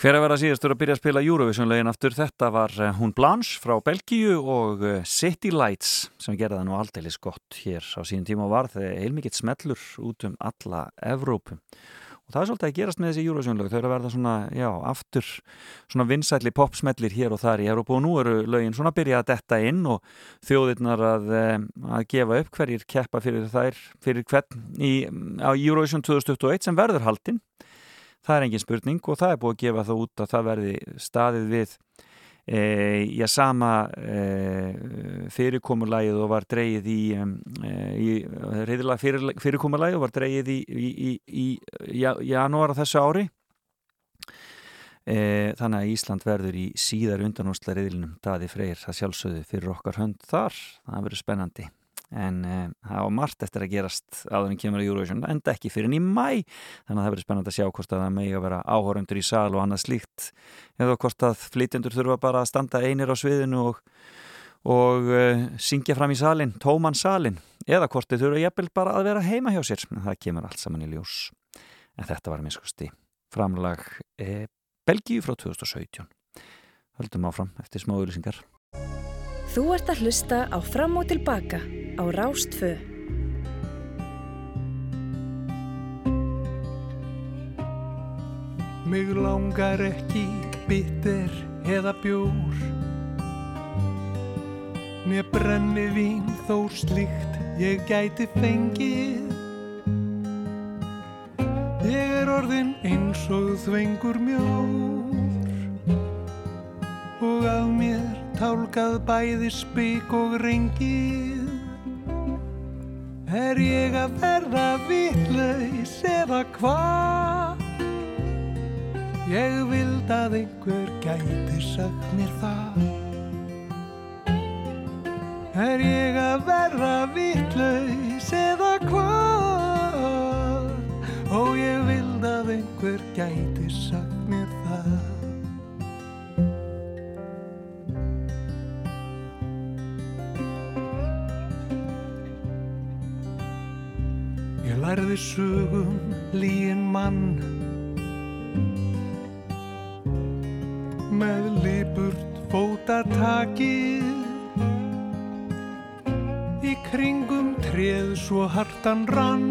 Hver að vera síðastur að byrja að spila Eurovision-lögin aftur? Þetta var eh, hún Blanche frá Belgíu og eh, City Lights sem gerði það nú aldeilis gott hér á síðan tíma og var þegar heilmikið smellur út um alla Evrópu. Og það er svolítið að gerast með þessi Eurovision-lög. Þau eru að verða svona, já, aftur svona vinsætli popsmellir hér og þar í Evrópu og nú eru lögin svona að byrja að detta inn og þjóðirnar að, eh, að gefa upp hverjir keppa fyrir þær, fyrir hvern í, á Eurovision 2021 sem verður haldinn það er engin spurning og það er búið að gefa það út að það verði staðið við e, já sama e, fyrirkomulagið og var dreyið í, e, í reyðilega fyrir, fyrirkomulagið og var dreyið í, í, í, í ja, janúar á þessu ári. E, þannig að Ísland verður í síðar undanúsla reyðilinum Daði Freyr það sjálfsögðu fyrir okkar hönd þar. Það verður spennandi en uh, það var margt eftir að gerast áður en kemur að Eurovision, enda ekki fyrir í mæ þannig að það verður spennand að sjá hvort að það megi að vera áhórundur í sal og annað slíkt eða hvort að flytjendur þurfa bara að standa einir á sviðinu og, og uh, syngja fram í salin, tóman salin eða hvort þau þurfa jafnvel bara að vera heima hjá sér, það kemur allt saman í ljós. En þetta var minnskusti framlag eh, Belgíu frá 2017 höldum áfram eftir smá auðlýsingar Þú ert að hlusta á Fram og Tilbaka á Rástfö. Mig langar ekki bitter eða bjór. Mér brenni vín þó slíkt ég gæti fengið. Ég er orðin eins og þvengur mjór. Og af mér tálkað bæði spik og rengið Er ég að verða vitlaus eða hvað? Ég vild að einhver gæti sagt mér það Er ég að verða vitlaus eða hvað? Og ég vild að einhver gæti sagt mér það lærði sögum líin mann. Með lipurt fótatakið í kringum treð svo hartan rann.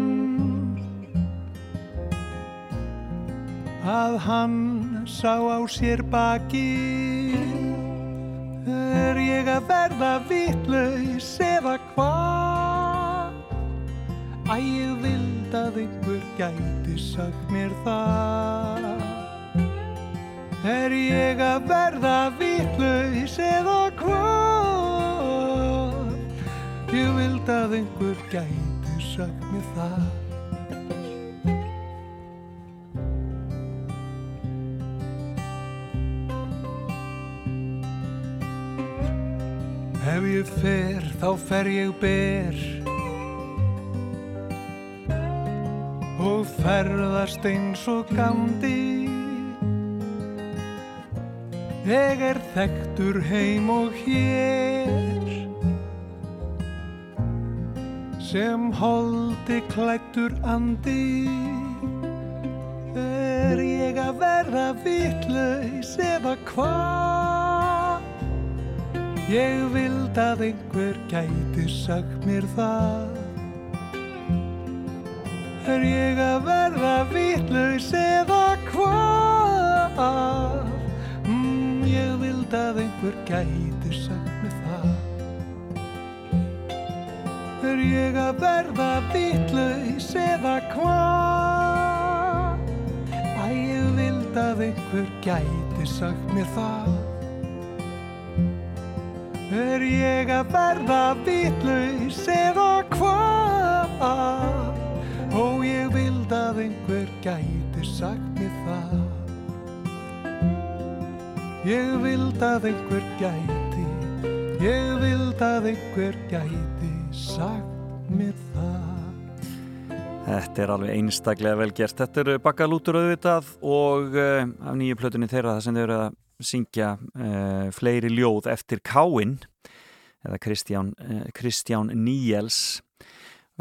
Að hann sá á sér bakið er ég að verða vitlaus eða hvað Æ, ég vild að einhver gæti sagt mér það. Er ég að verða vitlaus eða hvað? Ég vild að einhver gæti sagt mér það. Ef ég fer, þá fer ég ber og ferðast eins og gandi Ég er þekktur heim og hér sem holdi klættur andi. Er ég að verða vitlaus eða hvað? Ég vild að einhver gæti sagt mér það Er ég að verða vitlaus eða hvað? Mm, ég vild að einhver gæti sagt mér það Er ég að verða vitlaus eða hvað? Æ, ég vild að einhver gæti sagt mér það Er ég að verða vitlaus eða hvað? Ó, ég vild að einhver gæti sagt mér það. Ég vild að einhver gæti Ég vild að einhver gæti sagt mér það. Þetta er alveg einstaklega vel gert. Þetta eru Bakalútur auðvitað og uh, af nýju plötunni þeirra það sem þau eru að syngja uh, fleiri ljóð eftir Káinn eða Kristján, uh, Kristján Níels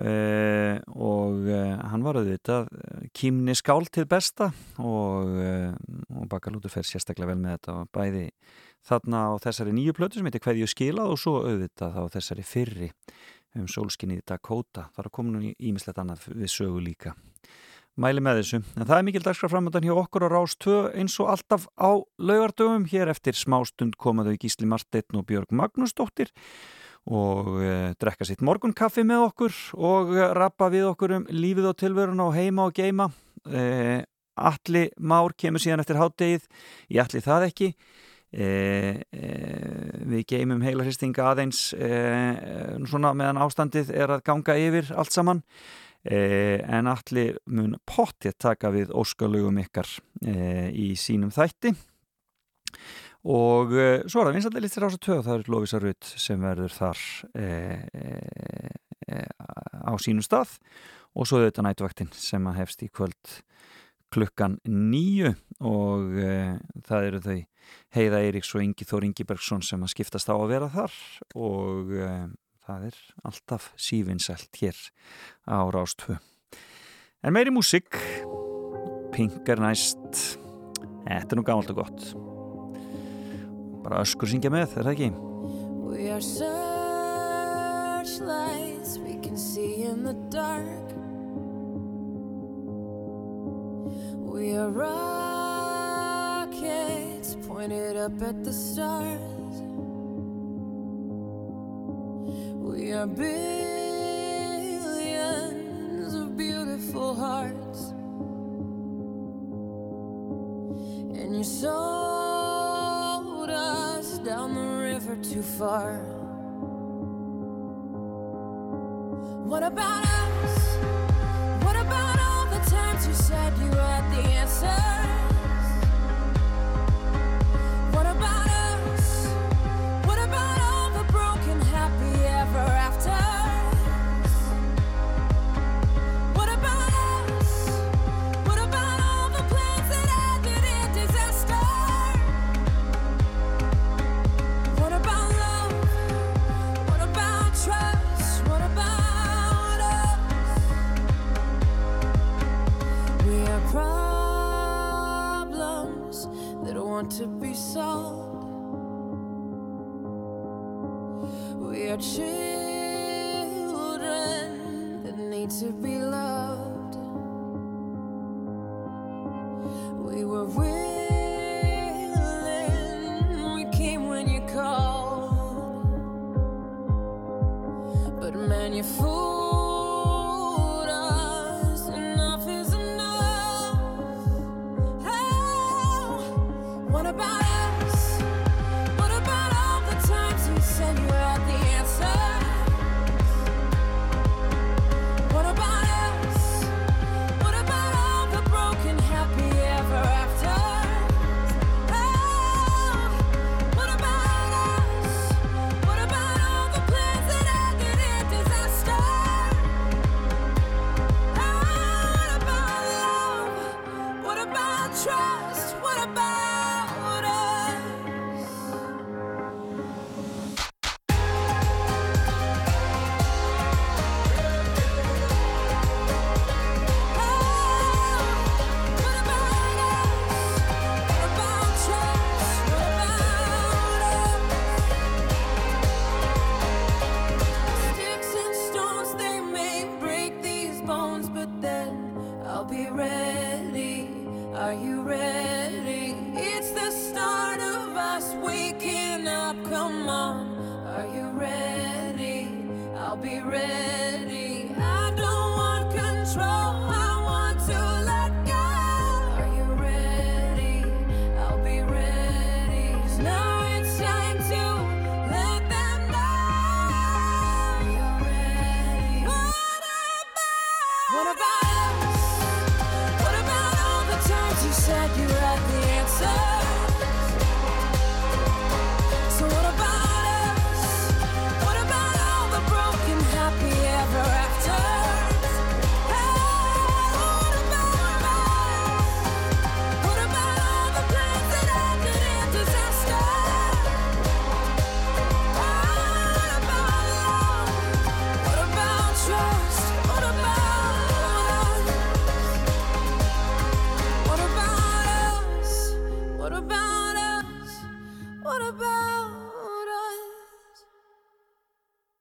uh, og uh, hann var auðvitað kýmni skál til besta og, uh, og Bakalútur fer sérstaklega vel með þetta og bæði þarna á þessari nýju plötu sem heitir Hverju skilað og svo auðvitað á þessari fyrri um sólskinni í Dakota. Það að koma nú ímislegt annað við sögu líka. Mæli með þessu. En það er mikil dagskraf framöndan hjá okkur á Rás 2 eins og alltaf á laugardöfum. Hér eftir smástund komaðu Gísli Marteinn og Björg Magnúsdóttir og e, drekka sitt morgunkaffi með okkur og e, rappa við okkur um lífið og tilverun á heima og geima. E, Alli Már kemur síðan eftir háttegið. Ég alli það ekki. E, e, við geymum heila hristinga aðeins e, svona meðan ástandið er að ganga yfir allt saman en allir mun pottið taka við óskalugum ykkar í sínum þætti og svo er það vinsallega litur ás að töða það er Lófísa Rutt sem verður þar á sínum stað og svo þetta nættvaktin sem að hefst í kvöld klukkan nýju og það eru þau Heiða Eiríks og Ingi Þór Ingibergsson sem að skiptast á að vera þar og það er alltaf sífinsælt hér á Rástvö. En meiri músik, Pink er næst, þetta er nú gammalt og gott. Bara öskur syngja með, er það ekki? We are searchlights we can see in the dark. We are rockets pointed up at the stars. We are billions of beautiful hearts. And you sold us down too far. What about us?